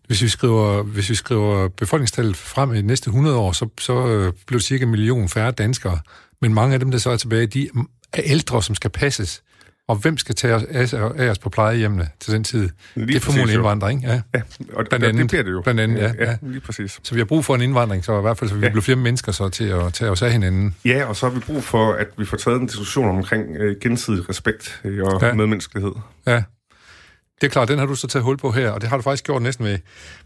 hvis vi skriver, hvis vi skriver befolkningstallet frem i de næste 100 år, så, så øh, bliver det cirka en million færre danskere. Men mange af dem, der så er tilbage, de er ældre, som skal passes. Og hvem skal tage os, af os på plejehjemmene til den tid? Lige det er formodentlig indvandring, ja. ja og blandt andet, det bliver det jo. Blandt andet, ja, ja, ja. lige præcis. Så vi har brug for en indvandring, så i hvert fald så vi ja. bliver flere mennesker så til at tage os af hinanden. Ja, og så har vi brug for, at vi får taget en diskussion omkring øh, gensidig respekt øh, og ja. medmenneskelighed. Ja. Det er klart, den har du så taget hul på her, og det har du faktisk gjort næsten ved,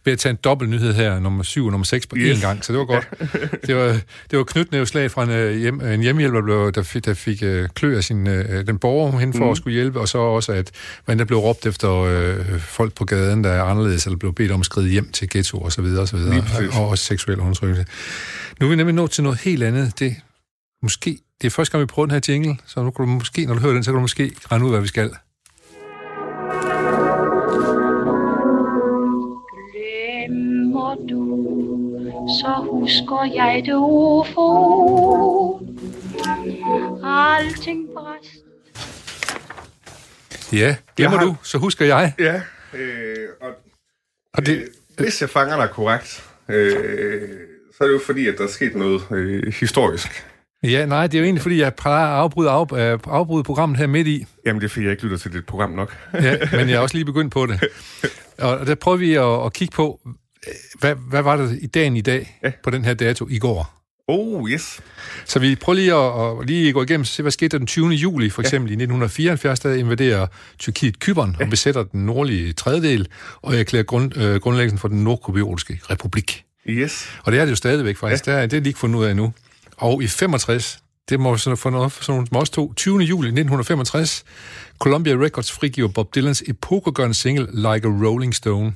ved at tage en dobbelt nyhed her, nummer 7 og nummer 6 på yes. én gang, så det var godt. det var, det var knytnæveslag fra en, øh, hjem, en hjemmehjælper, der, der fik, der fik uh, klø af sin, uh, den borger hen for mm. at skulle hjælpe, og så også, at man der blev råbt efter uh, folk på gaden, der er anderledes, eller blev bedt om at skride hjem til ghetto og så videre, og så videre, og, og også seksuel undertrykkelse. Nu er vi nemlig nået til noget helt andet. Det, måske, det er første gang, vi prøver den her jingle, så nu kan du måske, når du hører den, så kan du måske regne ud, hvad vi skal. Så husker jeg det ufo. Alting bræst. Ja, glemmer har... du, så husker jeg. Ja, øh, og, og det, øh, hvis jeg fanger dig korrekt, øh, så er det jo fordi, at der er sket noget øh, historisk. Ja, nej, det er jo egentlig, fordi jeg plejer at afbryde, af, øh, afbryde programmet her midt i. Jamen, det er fordi, jeg ikke lytter til dit program nok. ja, men jeg er også lige begyndt på det. Og der prøver vi at, at kigge på, hvad, hvad var det i dagen i dag, ja. på den her dato i går? Oh, yes. Så vi prøver lige at, at lige gå igennem, se hvad skete der den 20. juli, for eksempel ja. i 1974, der invaderer Tyrkiet Kypern ja. og besætter den nordlige tredjedel, og erklærer grund, øh, grundlæggelsen for den nordkoreanske republik. Yes. Og det er det jo stadigvæk faktisk, ja. det, er, det er lige ikke fundet ud af endnu. Og i 65, det må vi sådan få noget for sådan nogle os to, 20. juli 1965, Columbia Records frigiver Bob Dylans epokegørende single Like a Rolling Stone.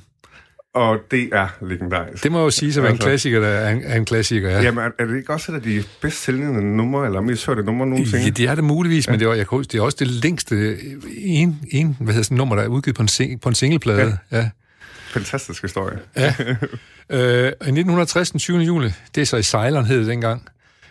Og det er legendarisk. Det må jo sige, altså, en klassiker, der er en, er en klassiker, ja. Jamen, er det ikke også et af de bedst sælgende numre, eller mest hørte numre nogensinde? Ja, det er det muligvis, ja. men det, var, jeg kan huske, det er også det længste en, en hvad hedder sådan, nummer, der er udgivet på en, sing, på en singleplade. Ja. ja. Fantastisk historie. Ja. øh, I 1960, den 20. juli, det er så i Ceylon, hed det dengang.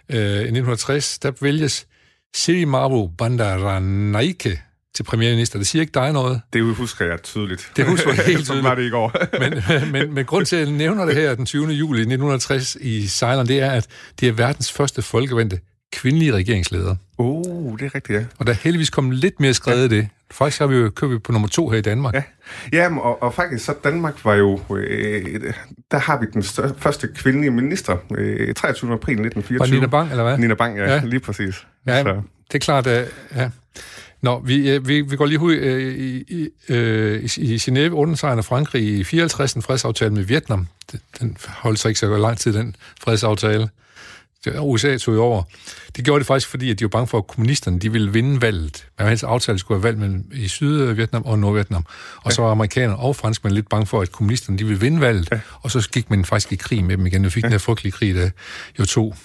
Øh, I 1960, der vælges Siri Marbo Bandaranaike til premierminister. Det siger ikke dig noget. Det husker jeg tydeligt. Det husker jeg helt tydeligt. var det i går. men, men, men grund til, at jeg nævner det her den 20. juli 1960 i Ceylon, det er, at det er verdens første folkevendte kvindelige regeringsleder. Oh, det er rigtigt, ja. Og der er heldigvis kommet lidt mere skrevet ja. det. Faktisk har vi jo købt på nummer to her i Danmark. Ja, ja og, og faktisk så Danmark var jo... Øh, der har vi den største, første kvindelige minister, øh, 23. april 1924. Var Nina Bang, eller hvad? Nina Bang, ja, ja. lige præcis. Ja, så. det er klart, at... Ja. Nå, vi, vi, vi går lige ud øh, i, i, øh, i Genève undertegner Frankrig i 54 en fredsaftale med Vietnam. Den holdt sig ikke så lang tid, den fredsaftale. USA tog over. Det gjorde det faktisk, fordi at de var bange for, at kommunisterne de ville vinde valget. Men hans aftale skulle være valg mellem i Sydvietnam og Nordvietnam. Og ja. så var amerikanerne og franskmænd lidt bange for, at kommunisterne de ville vinde valget. Ja. Og så gik man faktisk i krig med dem igen. Vi fik ja. den her frygtelige krig, der jo tog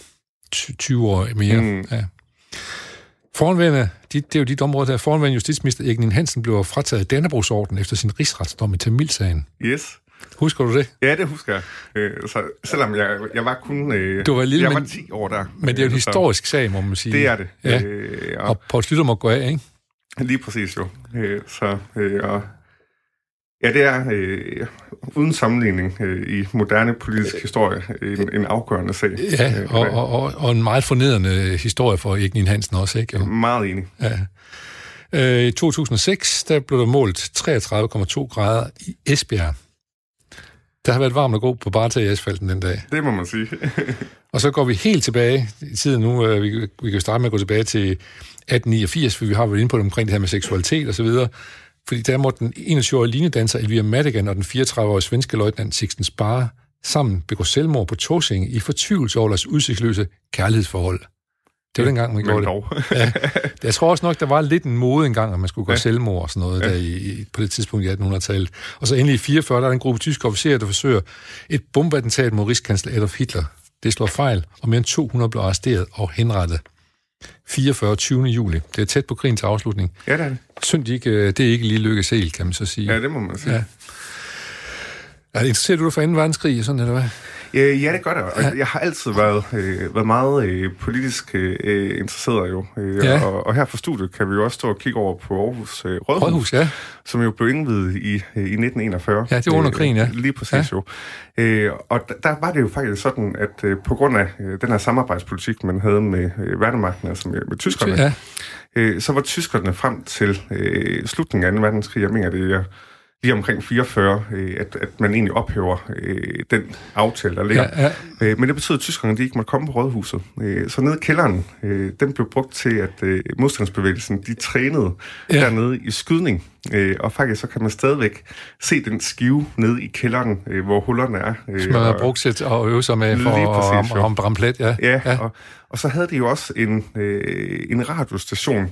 20 år mere. Mm. Ja. Foranværende, de, det er jo de områder, der foranværende justitsminister Erik Hansen blev frataget Dannebrogsorden efter sin rigsretsdom i Tamilsagen. Yes. Husker du det? Ja, det husker jeg. Øh, så, selvom jeg, jeg var kun... Øh, du var lille, jeg men, var 10 år der. Men det er jo en øh, historisk sag, må man sige. Det er det. Ja. Øh, og, og Poul Slytter må gå af, ikke? Lige præcis jo. Øh, så, øh, og, ja, det er øh, uden sammenligning øh, i moderne politisk historie en, en afgørende sag. Ja, øh, og, og, og, og en meget fornedrende historie for Erik Hansen også, ikke? Jo. Meget enig. Ja. Øh, I 2006, der blev der målt 33,2 grader i Esbjerg. Der har været varmt og god på bare i asfalten den dag. Det må man sige. og så går vi helt tilbage i tiden nu. Øh, vi, vi kan starte med at gå tilbage til 1889, for vi har været inde på det omkring det her med seksualitet og så videre. Fordi der måtte den 21-årige linedanser Elvira Madigan og den 34-årige svenske løjtnant Sixten Spare sammen begå selvmord på Torsing i fortvivlelse over deres udsigtsløse kærlighedsforhold. Det var dengang, man gjorde det. Ja. Jeg tror også nok, der var lidt en mode engang, at man skulle gå ja. selvmord og sådan noget ja. der i, på det tidspunkt i 1800-tallet. Og så endelig i 44, der er en gruppe tyske officerer, der forsøger et bombeattentat mod rigskansler Adolf Hitler. Det slår fejl, og mere end 200 blev arresteret og henrettet. 44. 20. juli. Det er tæt på krigens afslutning. Ja, det er det. Synd, de ikke, øh, det er ikke lige lykkes helt, kan man så sige. Ja, det må man sige. Ja. Er det interesseret du for 2. verdenskrig, sådan, eller hvad? Øh, ja, det gør det. Og jeg har altid været, øh, været meget øh, politisk øh, interesseret jo. Øh, ja. og, og her fra studiet kan vi jo også stå og kigge over på Aarhus øh, Rådhus, Rådhus ja. som jo blev indvidet i, øh, i 1941. Ja, det var under krigen, ja. Øh, lige præcis ja. jo. Øh, og der, der var det jo faktisk sådan, at øh, på grund af øh, den her samarbejdspolitik, man havde med øh, værnemagten, altså med, med tyskerne, ja. øh, så var tyskerne frem til øh, slutningen af 2. verdenskrig, jeg mener det er lige omkring 44, øh, at, at man egentlig ophæver øh, den aftale, der ligger. Ja, ja. Øh, men det betyder, at tyskerne de ikke måtte komme på rådhuset. Øh, så nede i kælderen, øh, den blev brugt til, at øh, modstandsbevægelsen de trænede ja. dernede i skydning. Øh, og faktisk så kan man stadigvæk se den skive nede i kælderen, øh, hvor hullerne er. Øh, Som man har brugt til at øve sig med for præcis, at ramme plet, ja. Ja, ja. Og, og så havde de jo også en, øh, en radiostation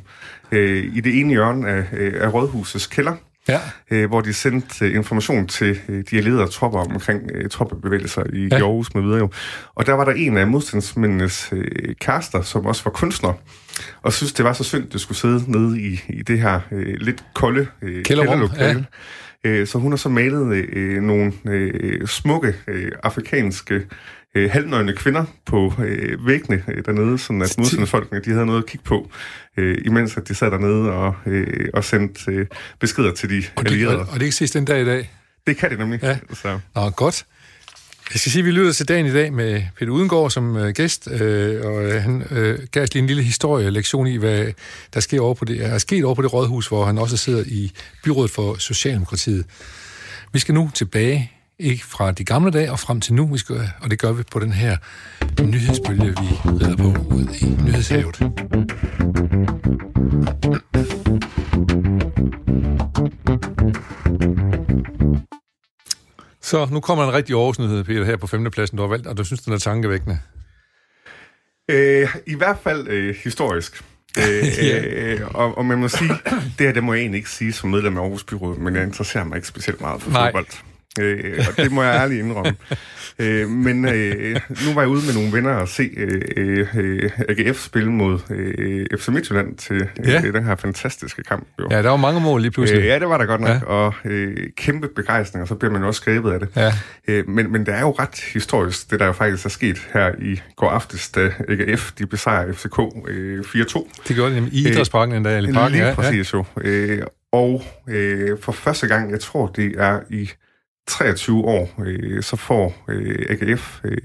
øh, i det ene hjørne af, øh, af rådhusets kælder, ja. øh, hvor de sendte øh, information til øh, de allierede tropper omkring øh, troppebevægelser i ja. Aarhus med videre. Jo. Og der var der en af modstandsmændenes øh, kærester, som også var kunstner, og synes det var så synd, at det skulle sidde nede i, i det her øh, lidt kolde øh, kælderlokale. Ja. Øh, så hun har så malet øh, nogle øh, smukke øh, afrikanske øh, halvnøgne kvinder på øh, væggene øh, dernede, sådan at modstandsfolkene de havde noget at kigge på, øh, imens at de sad dernede og, øh, og sendte øh, beskeder til de og allierede. Og, og det ikke ses den dag i dag? Det kan det nemlig. Ja. Så. Nå, godt. Jeg skal sige, at vi lytter til dagen i dag med Peter Udengård som øh, gæst, øh, og øh, han øh, gav os lige en lille historielektion i, hvad der sker over på det, er sket over på det rådhus, hvor han også sidder i byrådet for Socialdemokratiet. Vi skal nu tilbage ikke fra de gamle dage og frem til nu, vi skal, og det gør vi på den her nyhedsbølge, vi rider på ud i nyhedshavet. Så nu kommer en rigtig årsnyhed, Peter, her på femtepladsen, du har valgt, og du synes, den er tankevækkende. Øh, I hvert fald øh, historisk. Øh, øh, og, og man må sige, det her det må jeg egentlig ikke sige som medlem af Aarhus Byråd, men jeg interesserer mig ikke specielt meget for Nej. fodbold. Øh, og det må jeg ærligt indrømme. øh, men øh, nu var jeg ude med nogle venner og se øh, øh, AGF spille mod øh, FC Midtjylland til øh, Ja. den her fantastiske kamp. Jo. Ja, der var mange mål lige pludselig. Øh, ja, det var der godt nok, Ja. ja. og øh, kæmpe begejstring, og så bliver man jo også grebet af det. Ja. Øh, men, men det er jo ret historisk, det der jo faktisk er sket her i går aftes, da AGF de besejrer FCK øh, 4-2. Det gjorde nemlig i idrætsparken endda, eller i parken. Lige ja, ja. præcis jo. Øh, og øh, for første gang, jeg tror det er i 23 år, øh, så får øh, AGF øh,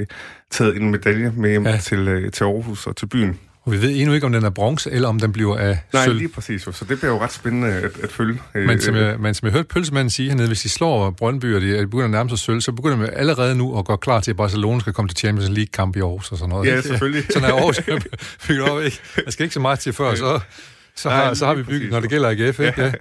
taget en medalje med hjem Ja. ja. til, øh, til Aarhus og til byen. Og vi ved endnu ikke, om den er bronze, eller om den bliver af Nej, sølv. lige præcis jo. Så det bliver jo ret spændende at, at følge. Øh, Men som, jeg, men som jeg hørte pølsemanden sige hernede, hvis de slår Brøndby, og de, de begynder at nærme sig sølv, så begynder man allerede nu at gå klar til, at Barcelona skal komme til Champions League-kamp i Aarhus og sådan noget. Ja, selvfølgelig. sådan er Aarhus bygget op, ikke? Der skal ikke så meget til før, så, så, har, Nej, så har vi bygget, præcis. når det gælder AGF, ikke? Ja.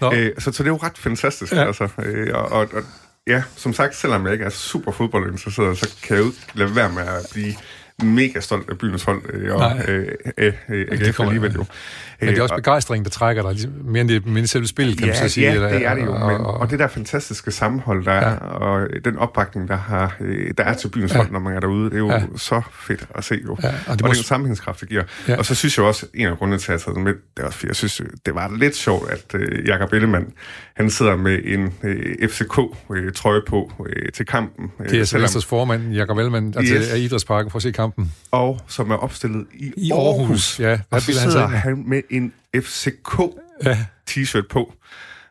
Nå, Øh, så, så det er jo ret fantastisk, Ja. ja. altså. Øh, og, og, og ja, som sagt, selvom jeg ikke er super fodboldinteresseret, så kan jeg jo ikke lade være med at blive mega stolt af byens hold, øh, og Nej. øh, øh, øh, AGF kommer- alligevel jo. men det er også Øh, og- begejstring, der trækker dig, ligesom, mere end det, mere end selve spillet, kan ja, man så sige. Ja, eller- det er det jo. og- Men, og- og det der fantastiske sammenhold, der er, og den opbakning, der, har, øh, der er til byens Ja. hold, når man er derude, det er jo Ja. ja. så fedt at se jo. Ja, Ja, og det og må- den sammenhængskraft, det giver. Ja. Ja. Og så synes jeg også, en af grundene til, at jeg har taget med, det er også, jeg synes, det var lidt sjovt, at øh, Jakob Ellemann, han sidder med en øh, FCK-trøje på øh, til kampen. Øh, Det er selvom- Venstres formand, Jakob Ellemann, altså Yes. af Idrætsparken, for at se kampen. Og som er opstillet i, I Aarhus, ja. Hvad Og så han sidder han med en FCK-t-shirt på.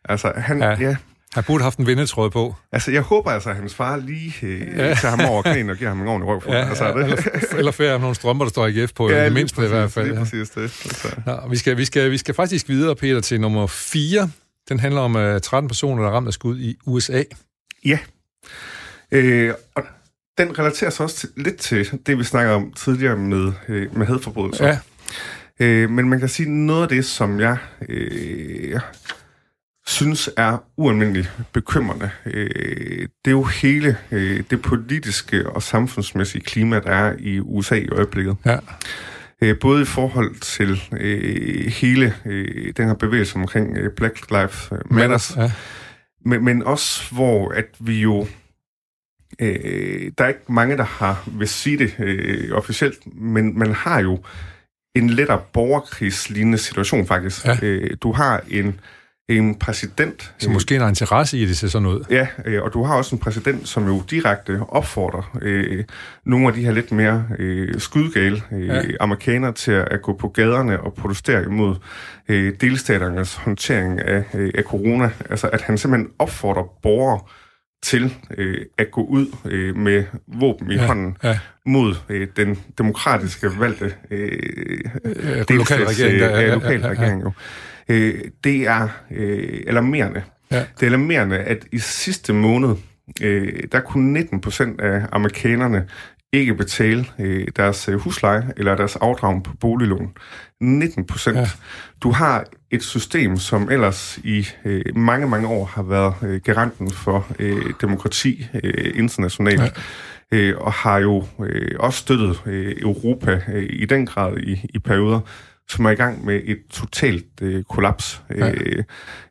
Altså, han, Ja. ja. ja Han burde have haft en vindetråd på. Altså, jeg håber altså, at hans far lige øh, Ja. ja. tager ham over knæene og giver ham en ordentlig røv for. Ja, altså, ja, det, eller, eller færre nogle strømper, der står AGF på, ja, ja, det mindste i hvert fald. Ja. præcis det. Altså. Nå, vi, skal, vi, skal, vi skal faktisk videre, Peter, til nummer 4. Den handler om uh, 13 personer, der er ramt af skud i USA. Ja. Øh, og den relaterer sig også til, lidt til det, vi snakker om tidligere med, øh, med hadforbrydelser. Ja, Øh, men man kan sige, noget af det, som jeg øh, synes er ualmindeligt bekymrende, øh, det er jo hele øh, det politiske og samfundsmæssige klima, der er i USA i øjeblikket. ja, Øh, både i forhold til øh, hele øh, den her bevægelse omkring øh, Black Lives Matters, Ja. men, men også hvor at vi jo øh, der er ikke mange, der har vil sige det øh, officielt, men man har jo en lettere borgerkrigslignende situation faktisk. Ja. Øh, du har en, en præsident, Så måske en har interesse i, at det ser sådan ud. Ja, øh, og du har også en præsident, som jo direkte opfordrer øh, nogle af de her lidt mere øh, skydgale øh, ja. amerikanere til at, at gå på gaderne og protestere imod øh, delstaternes håndtering af, øh, af corona. Altså at han simpelthen opfordrer borgere til øh, at gå ud øh, med våben i Ja, hånden ja. mod øh, den demokratiske valgte øh, Øh, delstats- lokal regering. Der, øh, ja, lokal regering jo. Øh, det er øh, alarmerende. Ja. Det er alarmerende, at i sidste måned, øh, der kunne 19 procent af amerikanerne ikke betale øh, deres øh, husleje eller deres afdrag på boliglån. 19 procent. Ja. Ja. Du har et system, som ellers i øh, mange, mange år har været øh, garanten for øh, demokrati øh, internationalt. Ja. Øh, og har jo øh, også støttet øh, Europa øh, i den grad i, i perioder, som er i gang med et totalt øh, kollaps. Ja. Øh,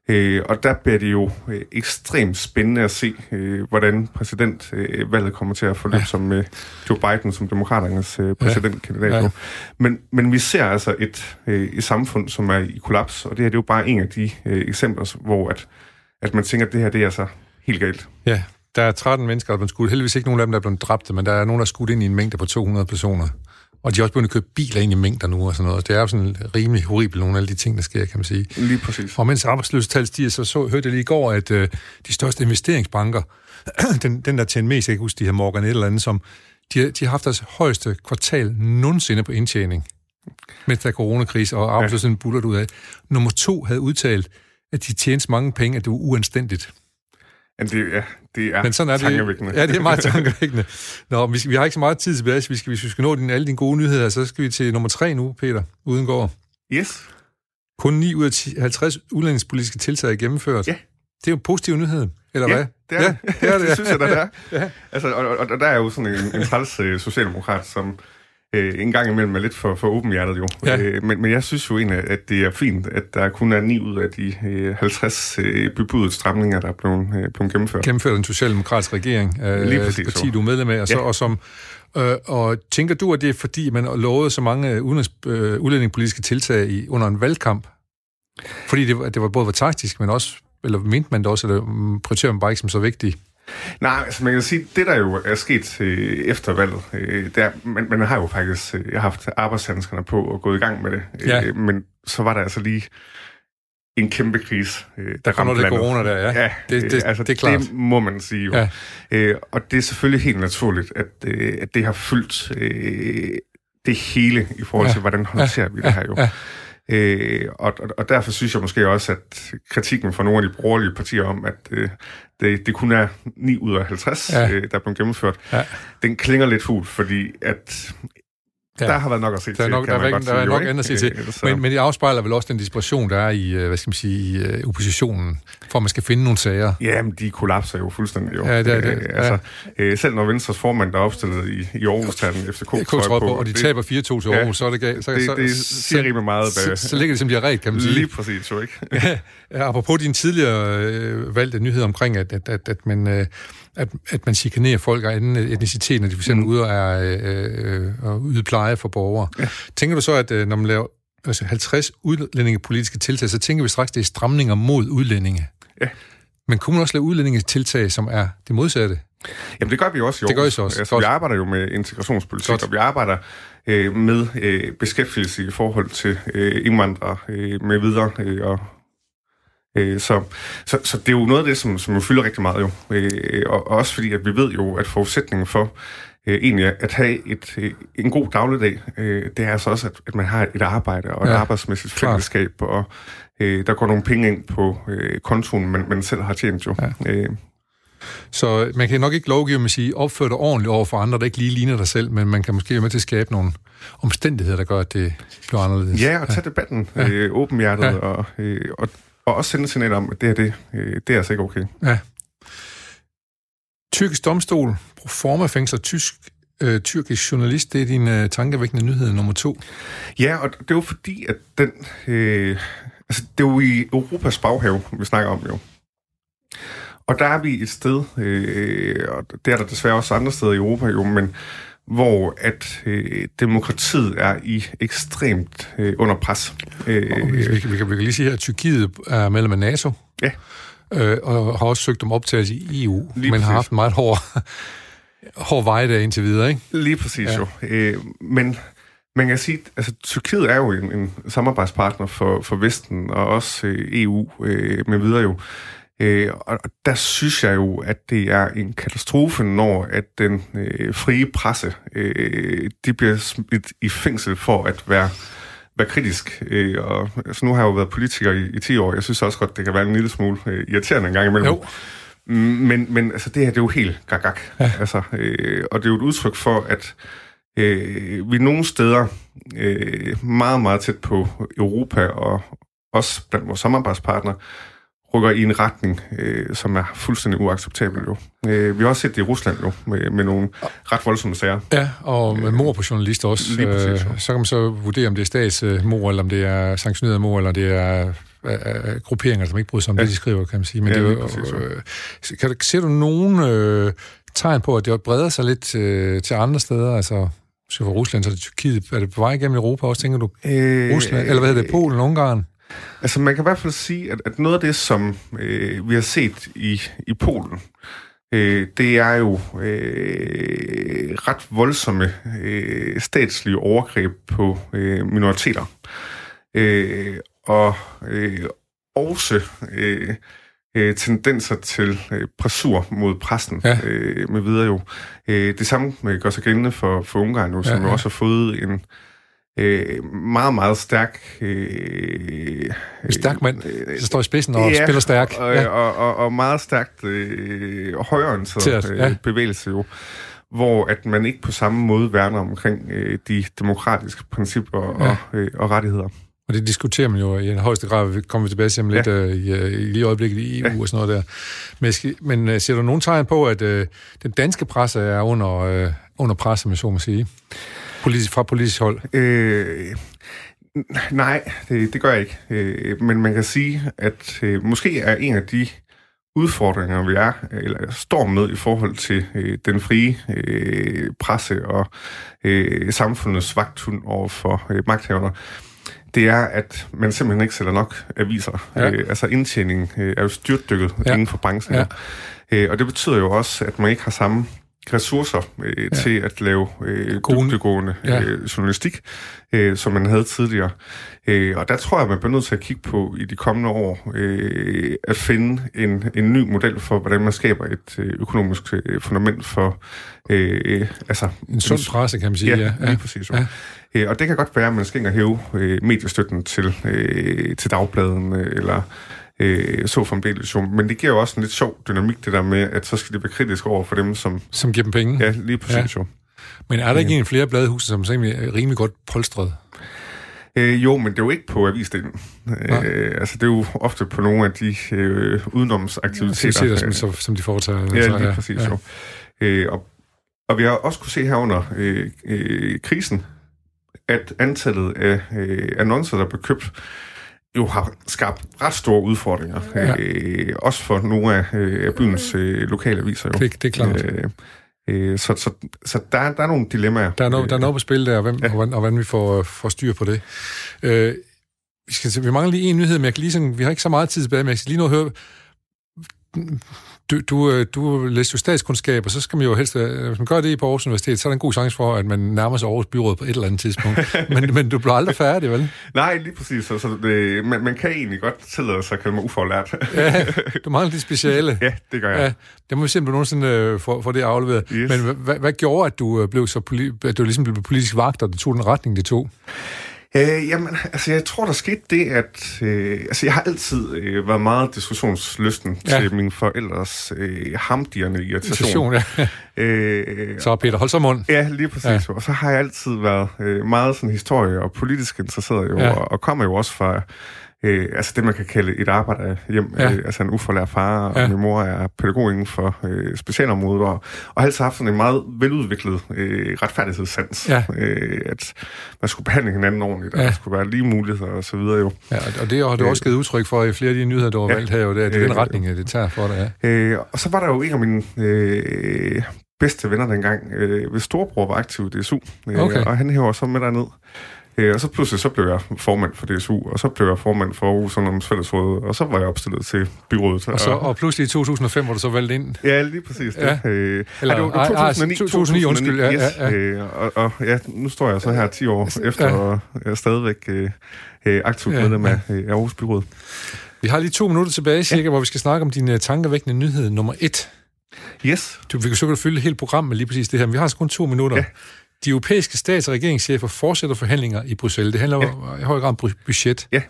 øh, og der bliver det jo øh, ekstremt spændende at se, øh, hvordan præsidentvalget kommer til at forløbe Ja. som med Joe Biden som demokraternes øh, præsidentkandidat. Ja. Ja. Men, men vi ser altså et, øh, et samfund, som er i kollaps, og det her det er jo bare en af de øh, eksempler, hvor at, at man tænker, at det her det er altså helt galt. Ja, der er 13 mennesker, der er blevet skudt. Heldigvis ikke nogen af dem, der er blevet dræbt, men der er nogen, der er skudt ind i en mængde på 200 personer. Og de er også begyndt at købe biler ind i mængder nu og sådan noget. Det er jo sådan rimelig horribelt, nogle af de ting, der sker, kan man sige. Lige præcis. Og mens arbejdsløshedstal stiger, så, så hørte jeg lige i går, at øh, de største investeringsbanker, den, den der tjener mest, jeg kan huske, de her Morgan et eller andet, som, de, har- de har haft deres højeste kvartal nogensinde på indtjening, mens der er coronakrise og arbejdsløsheden buller ud af. Nummer to havde udtalt, at de tjente så mange penge, at det var uanstændigt. Ja, det, ja, det er Men sådan er det. tankevækkende. Ja, det er meget tankevækkende. Nå, vi, skal, vi har ikke så meget tid tilbage, så vi skal, hvis vi skal nå din, alle dine gode nyheder, så skal vi til nummer tre nu, Peter Udengård. Yes. Kun 9 ud af 10, 50 udlændingspolitiske tiltag er gennemført. Ja. Det er jo en positiv nyhed, eller Ja, hvad? det er ja, det. det, er det, det synes jeg, det er. Ja. Altså, og, og, og der er jo sådan en, en træls øh, socialdemokrat, som øh, en gang imellem er lidt for, for åbenhjertet jo. Ja. Øh, men, men jeg synes jo egentlig, at det er fint, at der kun er 9 ud af de øh, 50 øh, bebudet stramninger, der er blevet, øh, blevet gennemført. gennemført en socialdemokratisk regering, øh, Lige præcis, parti, jo. du er medlem af, og, så, Ja. og som øh, og tænker du, at det er fordi, man lovede så mange udenrigs, øh, udlændingepolitiske tiltag i, under en valgkamp? Fordi det, var- det var både var taktisk, men også, eller mente man det også, eller mm, prioriterer man bare ikke som så vigtigt? Nej, altså man kan sige, det der jo er sket øh, efter valget, øh, det er, man, man har jo faktisk øh, haft arbejdshandskerne på og gået i gang med det. Ja. Øh, men så var der altså lige en kæmpe krise, øh, der kom noget ramte lidt landet. corona der, ja. ja Det- det- øh, altså, det er klart. Det må man sige jo. Ja. Øh, og det er selvfølgelig helt naturligt, at, øh, at det har fyldt øh, det hele i forhold Ja. til, hvordan håndterer vi det her jo. ja. Øh, og, og, og derfor synes jeg måske også, at kritikken fra nogle af de borgerlige partier om, at øh, det, det kun er 9 ud af 50, Ja. øh, der er blevet gennemført, Ja. den klinger lidt fugl, fordi at Ja. ja. der har været nok at se Der er til, nok, kan der er, man godt der er nok andet at se Øh, til. så- Men, men det afspejler vel også den desperation, der er i, øh, hvad skal man sige, i øh, oppositionen, for at man skal finde nogle sager. Ja, men de kollapser jo fuldstændig. Jo. Ja, det er det. Øh, altså, øh, selv når Venstres formand, der er opstillet i, i Aarhus, tager den FCK K på, og de det, taber 4-2 til Ja. Aarhus, så er det galt. Så, det, så, det så, siger rimelig meget. så, Hvad, så ligger det som diarré, kan man sige. lige præcis jo, ikke? Ja, apropos din tidligere øh, valgte nyhed omkring, at, at, at, at, man, øh, at, at man chikanerer folk af anden etnicitet, når de fx mm. ude og er øh, øh, yde pleje for borgere. Ja. Tænker du så, at øh, når man laver altså 50 udlændingepolitiske tiltag, så tænker vi straks, det er stramninger mod udlændinge. Ja. Men kunne man også lave udlændingetiltag, som er det modsatte? Jamen, det gør vi også i Det gør I Aarhus. så også. Altså, vi arbejder jo med integrationspolitik, Godt. og vi arbejder øh, med øh, beskæftigelse i forhold til øh, indvandrere øh, med videre. Øh, og, øh, så, så, så det er jo noget af det, som, som fylder rigtig meget jo. Øh, og, og også fordi, at vi ved jo, at forudsætningen for øh, egentlig at have et, øh, en god dagligdag, øh, det er altså også, at, at man har et arbejde og et Ja, arbejdsmæssigt fællesskab, og øh, der går nogle penge ind på øh, kontoen, man, man selv har tjent jo. Ja. Øh, Så man kan nok ikke lovgive med at sige, opfør dig ordentligt over for andre, der ikke lige ligner dig selv, men man kan måske være med til at skabe nogle omstændigheder, der gør, at det bliver anderledes. Ja, og tage debatten ja. øh, åbenhjertet, ja. og, øh, og, og også sende signal om, at det her, det, øh, det er altså ikke okay. Ja. Tyrkisk domstol, proforma fængsler tysk, øh, tyrkisk journalist, det er din øh, tankevækkende nyhed nummer to. Ja, og det er jo fordi, at den... Øh, altså, det er jo i Europas baghave, vi snakker om jo. Og der er vi et sted, øh, og det er der desværre også andre steder i Europa jo, men hvor at øh, demokratiet er i ekstremt øh, under pres. Øh, Og vi, vi, kan, vi, kan, vi kan lige sige her, at Tyrkiet er medlem af NATO, Ja. øh, og har også søgt om optagelse i EU, Lige men har præcis. haft en meget hård, hård vej der indtil videre, ikke? Lige præcis Ja. jo. Øh, men man kan sige, altså Tyrkiet er jo en, en samarbejdspartner for, for Vesten, og også øh, EU øh, med videre jo. Øh, og der synes jeg jo, at det er en katastrofe, når at den øh, frie presse, øh, de bliver smidt i fængsel for at være være kritisk. Øh, og, altså, nu har jeg jo været politiker i, i 10 år. Jeg synes også godt, det kan være en lille smule øh, irriterende en gang imellem. Jo. Mm, Men, men altså, det her, det er jo helt gagak. Ja. Altså, øh, og det er jo et udtryk for, at øh, vi nogle steder øh, meget, meget tæt på Europa, og også blandt vores samarbejdspartnere, rykker i en retning, øh, som er fuldstændig uacceptabel jo. Øh, vi har også set det i Rusland jo, med, med nogle ret voldsomme sager. Ja, og med mor på journalister også. Lige præcis, øh, jo. så kan man så vurdere, om det er statsmor, eller om det er sanktioneret mor, eller det er øh, øh, grupperinger, som ikke bryder sig om ja. Det, de skriver, kan man sige. Men Ja, det er jo, præcis, jo. øh, kan du, ser du nogen øh, tegn på, at det breder sig lidt øh, til andre steder? Altså, så for Rusland, så er det Tyrkiet. Er det på vej igennem Europa også, tænker du? Øh, Rusland, eller hvad hedder det, Polen, Ungarn? Altså, man kan i hvert fald sige, at, at noget af det, som øh, vi har set i, i Polen, øh, det er jo øh, ret voldsomme øh, statslige overgreb på øh, minoriteter. Øh, og øh, også øh, øh, tendenser til øh, pressur mod præsten Ja. øh, med videre jo. Øh, det samme øh, gør sig gældende for, for Ungarn nu, som Ja, ja, ja. jo også har fået en øh, meget, meget stærk... Øh, en stærk mand, øh, der står i spidsen og ja, spiller stærk. Og, ja. og, og, og meget stærkt øh, højorienteret øh, ja. bevægelse jo hvor at man ikke på samme måde værner omkring øh, de demokratiske principper ja. og, øh, og rettigheder. Og det diskuterer man jo i en højeste grad, vi kommer vi tilbage til om lidt ja. øh, i, øh, i lige øjeblikket i EU ja. og sådan noget der. Men, men øh, ser du nogen tegn på, at øh, den danske presse er under, øh, under pres, om jeg så må sige, politisk, fra politisk hold? Øh, nej, det, det gør jeg ikke. Øh, men man kan sige, at øh, måske er en af de udfordringer, vi er, eller står med i forhold til øh, den frie øh, presse og øh, samfundets vagthund over for øh, magthaverne, det er, at man simpelthen ikke sælger nok aviser. Ja. Øh, altså indtjeningen øh, er jo styrtdykket ja. inden for branchen. Ja. Øh, og det betyder jo også, at man ikke har samme ressourcer øh, ja. til at lave øh, dybdegående ja. øh, journalistik, øh, som man havde tidligere. Øh, og der tror jeg, man bliver nødt til at kigge på i de kommende år, øh, at finde en, en ny model for, hvordan man skaber et øh, økonomisk øh, fundament for... Øh, altså, en sund presse, kan man sige. Ja, ja. lige præcis. Ja. Øh, og det kan godt være, at man skal ikke hæve øh, mediestøtten til, øh, til dagbladen, øh, eller øh, så fremdeles jo. Men det giver jo også en lidt sjov dynamik, det der med, at så skal det være kritisk over for dem, som... Som giver dem penge? Ja, lige præcis ja. jo. Men er der ikke en flere bladehuse, som er rimelig godt polstret? Øh, jo, men det er jo ikke på avisdelen. Øh, altså, det er jo ofte på nogle af de øh, udenomsaktiviteter. Ja, som, som, som de foretager. Ja, altså, lige præcis ja. jo. Øh, og, og vi har også kunne se her under øh, øh, krisen, at antallet af øh, annoncer, der blev købt, jo har skabt ret store udfordringer. Ja. Øh, også for nogle af, øh, byens øh, lokale aviser. Jo. Det, det er klart. Øh, øh, så så, så der, der er nogle dilemmaer. Der er, no, der er noget på spil der, og, hvem, ja. og, hvordan, og hvordan vi får, får styr på det. Øh, vi, skal, vi mangler lige en nyhed, men jeg kan lige sådan, vi har ikke så meget tid tilbage, men jeg skal lige nu høre, du, du, øh, du læser jo statskundskab, og så skal man jo helst, øh, hvis man gør det på Aarhus Universitet, så er der en god chance for, at man nærmer sig Aarhus Byråd på et eller andet tidspunkt. men, men du bliver aldrig færdig, vel? Nej, lige præcis. Så, så det, man, man kan egentlig godt tillade sig at kalde mig uforlært. ja, du mangler de speciale. Ja, det gør jeg. Ja, det må vi se, om du nogensinde øh, får, får det afleveret. Yes. Men hvad, hvad gjorde, at du blev så poli- at du ligesom blev politisk vagt, og det tog den retning, det tog? Øh, jamen, altså jeg tror, der skete det, at øh, altså, jeg har altid øh, været meget diskussionslysten ja. til mine forældres øh, hamdierne irritation. irritation ja. øh, så Peter, hold så mund. Ja, lige præcis. Ja. Og så har jeg altid været øh, meget sådan historie- og politisk interesseret, jo, ja. og, og kommer jo også fra øh, altså det, man kan kalde et arbejde hjem. Ja. Øh, altså en uforlært far, og ja. min mor er pædagog inden for øh, specialområdet, og, og har altid haft sådan en meget veludviklet øh, retfærdighedssans. Ja. Øh, at man skulle behandle hinanden ordentligt, ja. og der skulle være lige muligheder og så videre jo. Ja, og det har du også givet udtryk for i flere af de nyheder, du har ja. valgt her, jo, det er, er den øh, retning, det tager for dig. Ja. Øh, og så var der jo en af mine øh, bedste venner dengang, øh, hvis storebror var aktiv i DSU, øh, okay. og han hæver så med derned. Øh, og så pludselig så blev jeg formand for DSU, og så blev jeg formand for Aarhus Ungdoms Fællesråd, og så var jeg opstillet til byrådet. Og, så, og pludselig i 2005 var du så valgt ind? Ja, lige præcis. Ja. Det. Øh, Eller, det var 2009, 2009, undskyld. Ja, yes, ja, ja. Øh, og, og ja, nu står jeg så her 10 år efter, ja. og jeg er stadigvæk øh, øh aktivt ja, medlem af ja. Aarhus Byråd. Vi har lige to minutter tilbage, cirka, ja. hvor vi skal snakke om din tankevækkende nyhed nummer et. Yes. Du, vi kan så fylde hele programmet med lige præcis det her, men vi har altså kun to minutter. Ja. De europæiske stats- og regeringschefer fortsætter forhandlinger i Bruxelles. Det handler ja. i høj grad om budget. Ja.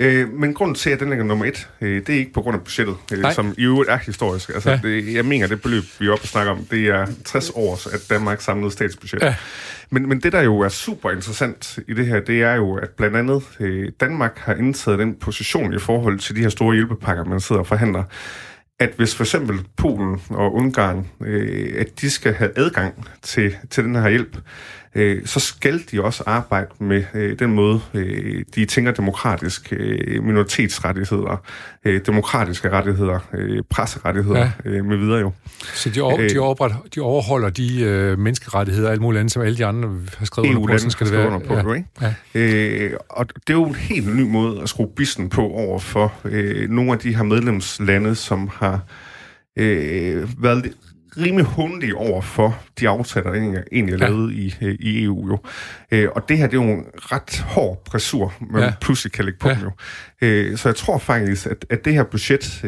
Øh, men grunden til, at den ligger nummer et, øh, det er ikke på grund af budgettet, øh, som i øvrigt er historisk. Altså, ja. det, jeg mener, det beløb, vi er oppe og snakker om, det er 60 års, at Danmark samlede statsbudget. Ja. Men, men det, der jo er super interessant i det her, det er jo, at blandt andet øh, Danmark har indtaget den position i forhold til de her store hjælpepakker, man sidder og forhandler, at hvis for eksempel Polen og Ungarn, øh, at de skal have adgang til, til den her hjælp, øh, så skal de også arbejde med øh, den måde, øh, de tænker demokratisk, øh, minoritetsrettigheder, øh, demokratiske rettigheder, øh, presserettigheder ja. øh, med videre jo. Så de, over, de, øh, overholder, de overholder de øh, menneskerettigheder og alt muligt andet, som alle de andre har skrevet under på, sådan skal det være. Under på, ja. ikke? Ja. Øh, og det er jo en helt ny måde at skrue bissen på over for øh, nogle af de her medlemslande, som har øh, været rimelig hundige over for de aftaler, der egentlig er lavet ja. i, øh, i EU. Jo. Øh, og det her, det er jo en ret hård pressur, man ja. pludselig kan lægge på ja. jo. Øh, så jeg tror faktisk, at, at det her budget,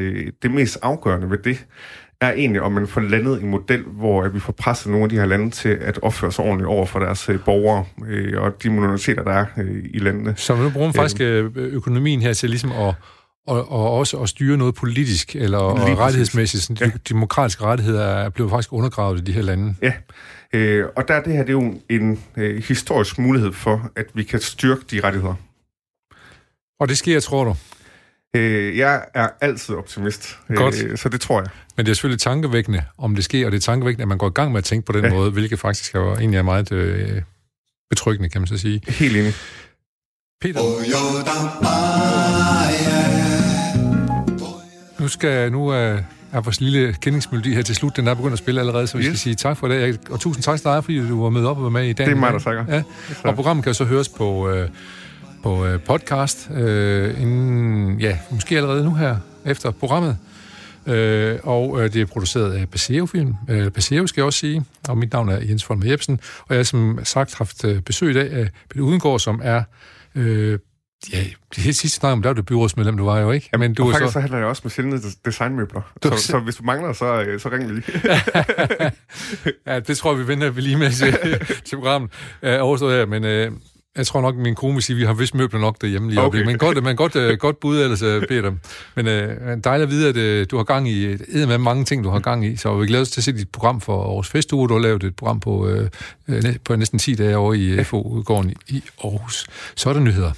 det mest afgørende ved det, er egentlig, om man får landet en model, hvor at vi får presset nogle af de her lande til at opføre sig ordentligt over for deres øh, borgere øh, og de minoriteter, der er øh, i landene. Så nu bruger man faktisk øh, økonomien her til ligesom at og, og også at styre noget politisk eller og rettighedsmæssigt. Sådan, ja. De demokratiske rettigheder er blevet faktisk undergravet i de her lande. Ja, øh, og der er det her det er jo en øh, historisk mulighed for, at vi kan styrke de rettigheder. Og det sker, tror du? Øh, jeg er altid optimist, Godt. Øh, så det tror jeg. Men det er selvfølgelig tankevækkende, om det sker, og det er tankevækkende, at man går i gang med at tænke på den ja. måde, hvilket faktisk er egentlig er meget øh, betryggende, kan man så sige. Helt enig. Peter. Nu skal nu er, er vores lille kendingsmelodi her til slut. Den er begyndt at spille allerede, så vi yes. skal sige tak for det. Og tusind tak til dig, fordi du var med op og var med i dag. Det er mig, der takker. Ja. Og programmet kan jo så høres på, øh, på øh, podcast, øh, inden, ja, måske allerede nu her, efter programmet. Øh, og øh, det er produceret af Baseo Film. Øh, Baseo skal jeg også sige, og mit navn er Jens Folmer Jebsen, og jeg har som sagt haft øh, besøg i dag af Peter Udengård, som er øh, Ja, det sidste snak om, der var det byrådsmedlem, du var jo, ikke? Ja, men du og faktisk så... så handler jeg også med sjældne designmøbler. Du... Så, så, hvis du mangler, så, øh, så ring lige. ja, det tror jeg, vi venter lige med til, til programmet. Overstået her, men uh, jeg tror nok, min kone vil sige, at vi har vist møbler nok derhjemme lige okay. Men godt, men godt, uh, godt bud ellers, uh, Peter. Men uh, dejligt at vide, at uh, du har gang i uh, med mange ting, du har gang i. Så vi glæder os til at se dit program for vores festuge. Du har lavet et program på, uh, på næsten 10 dage over i FO-udgården i Aarhus. Så er der nyheder.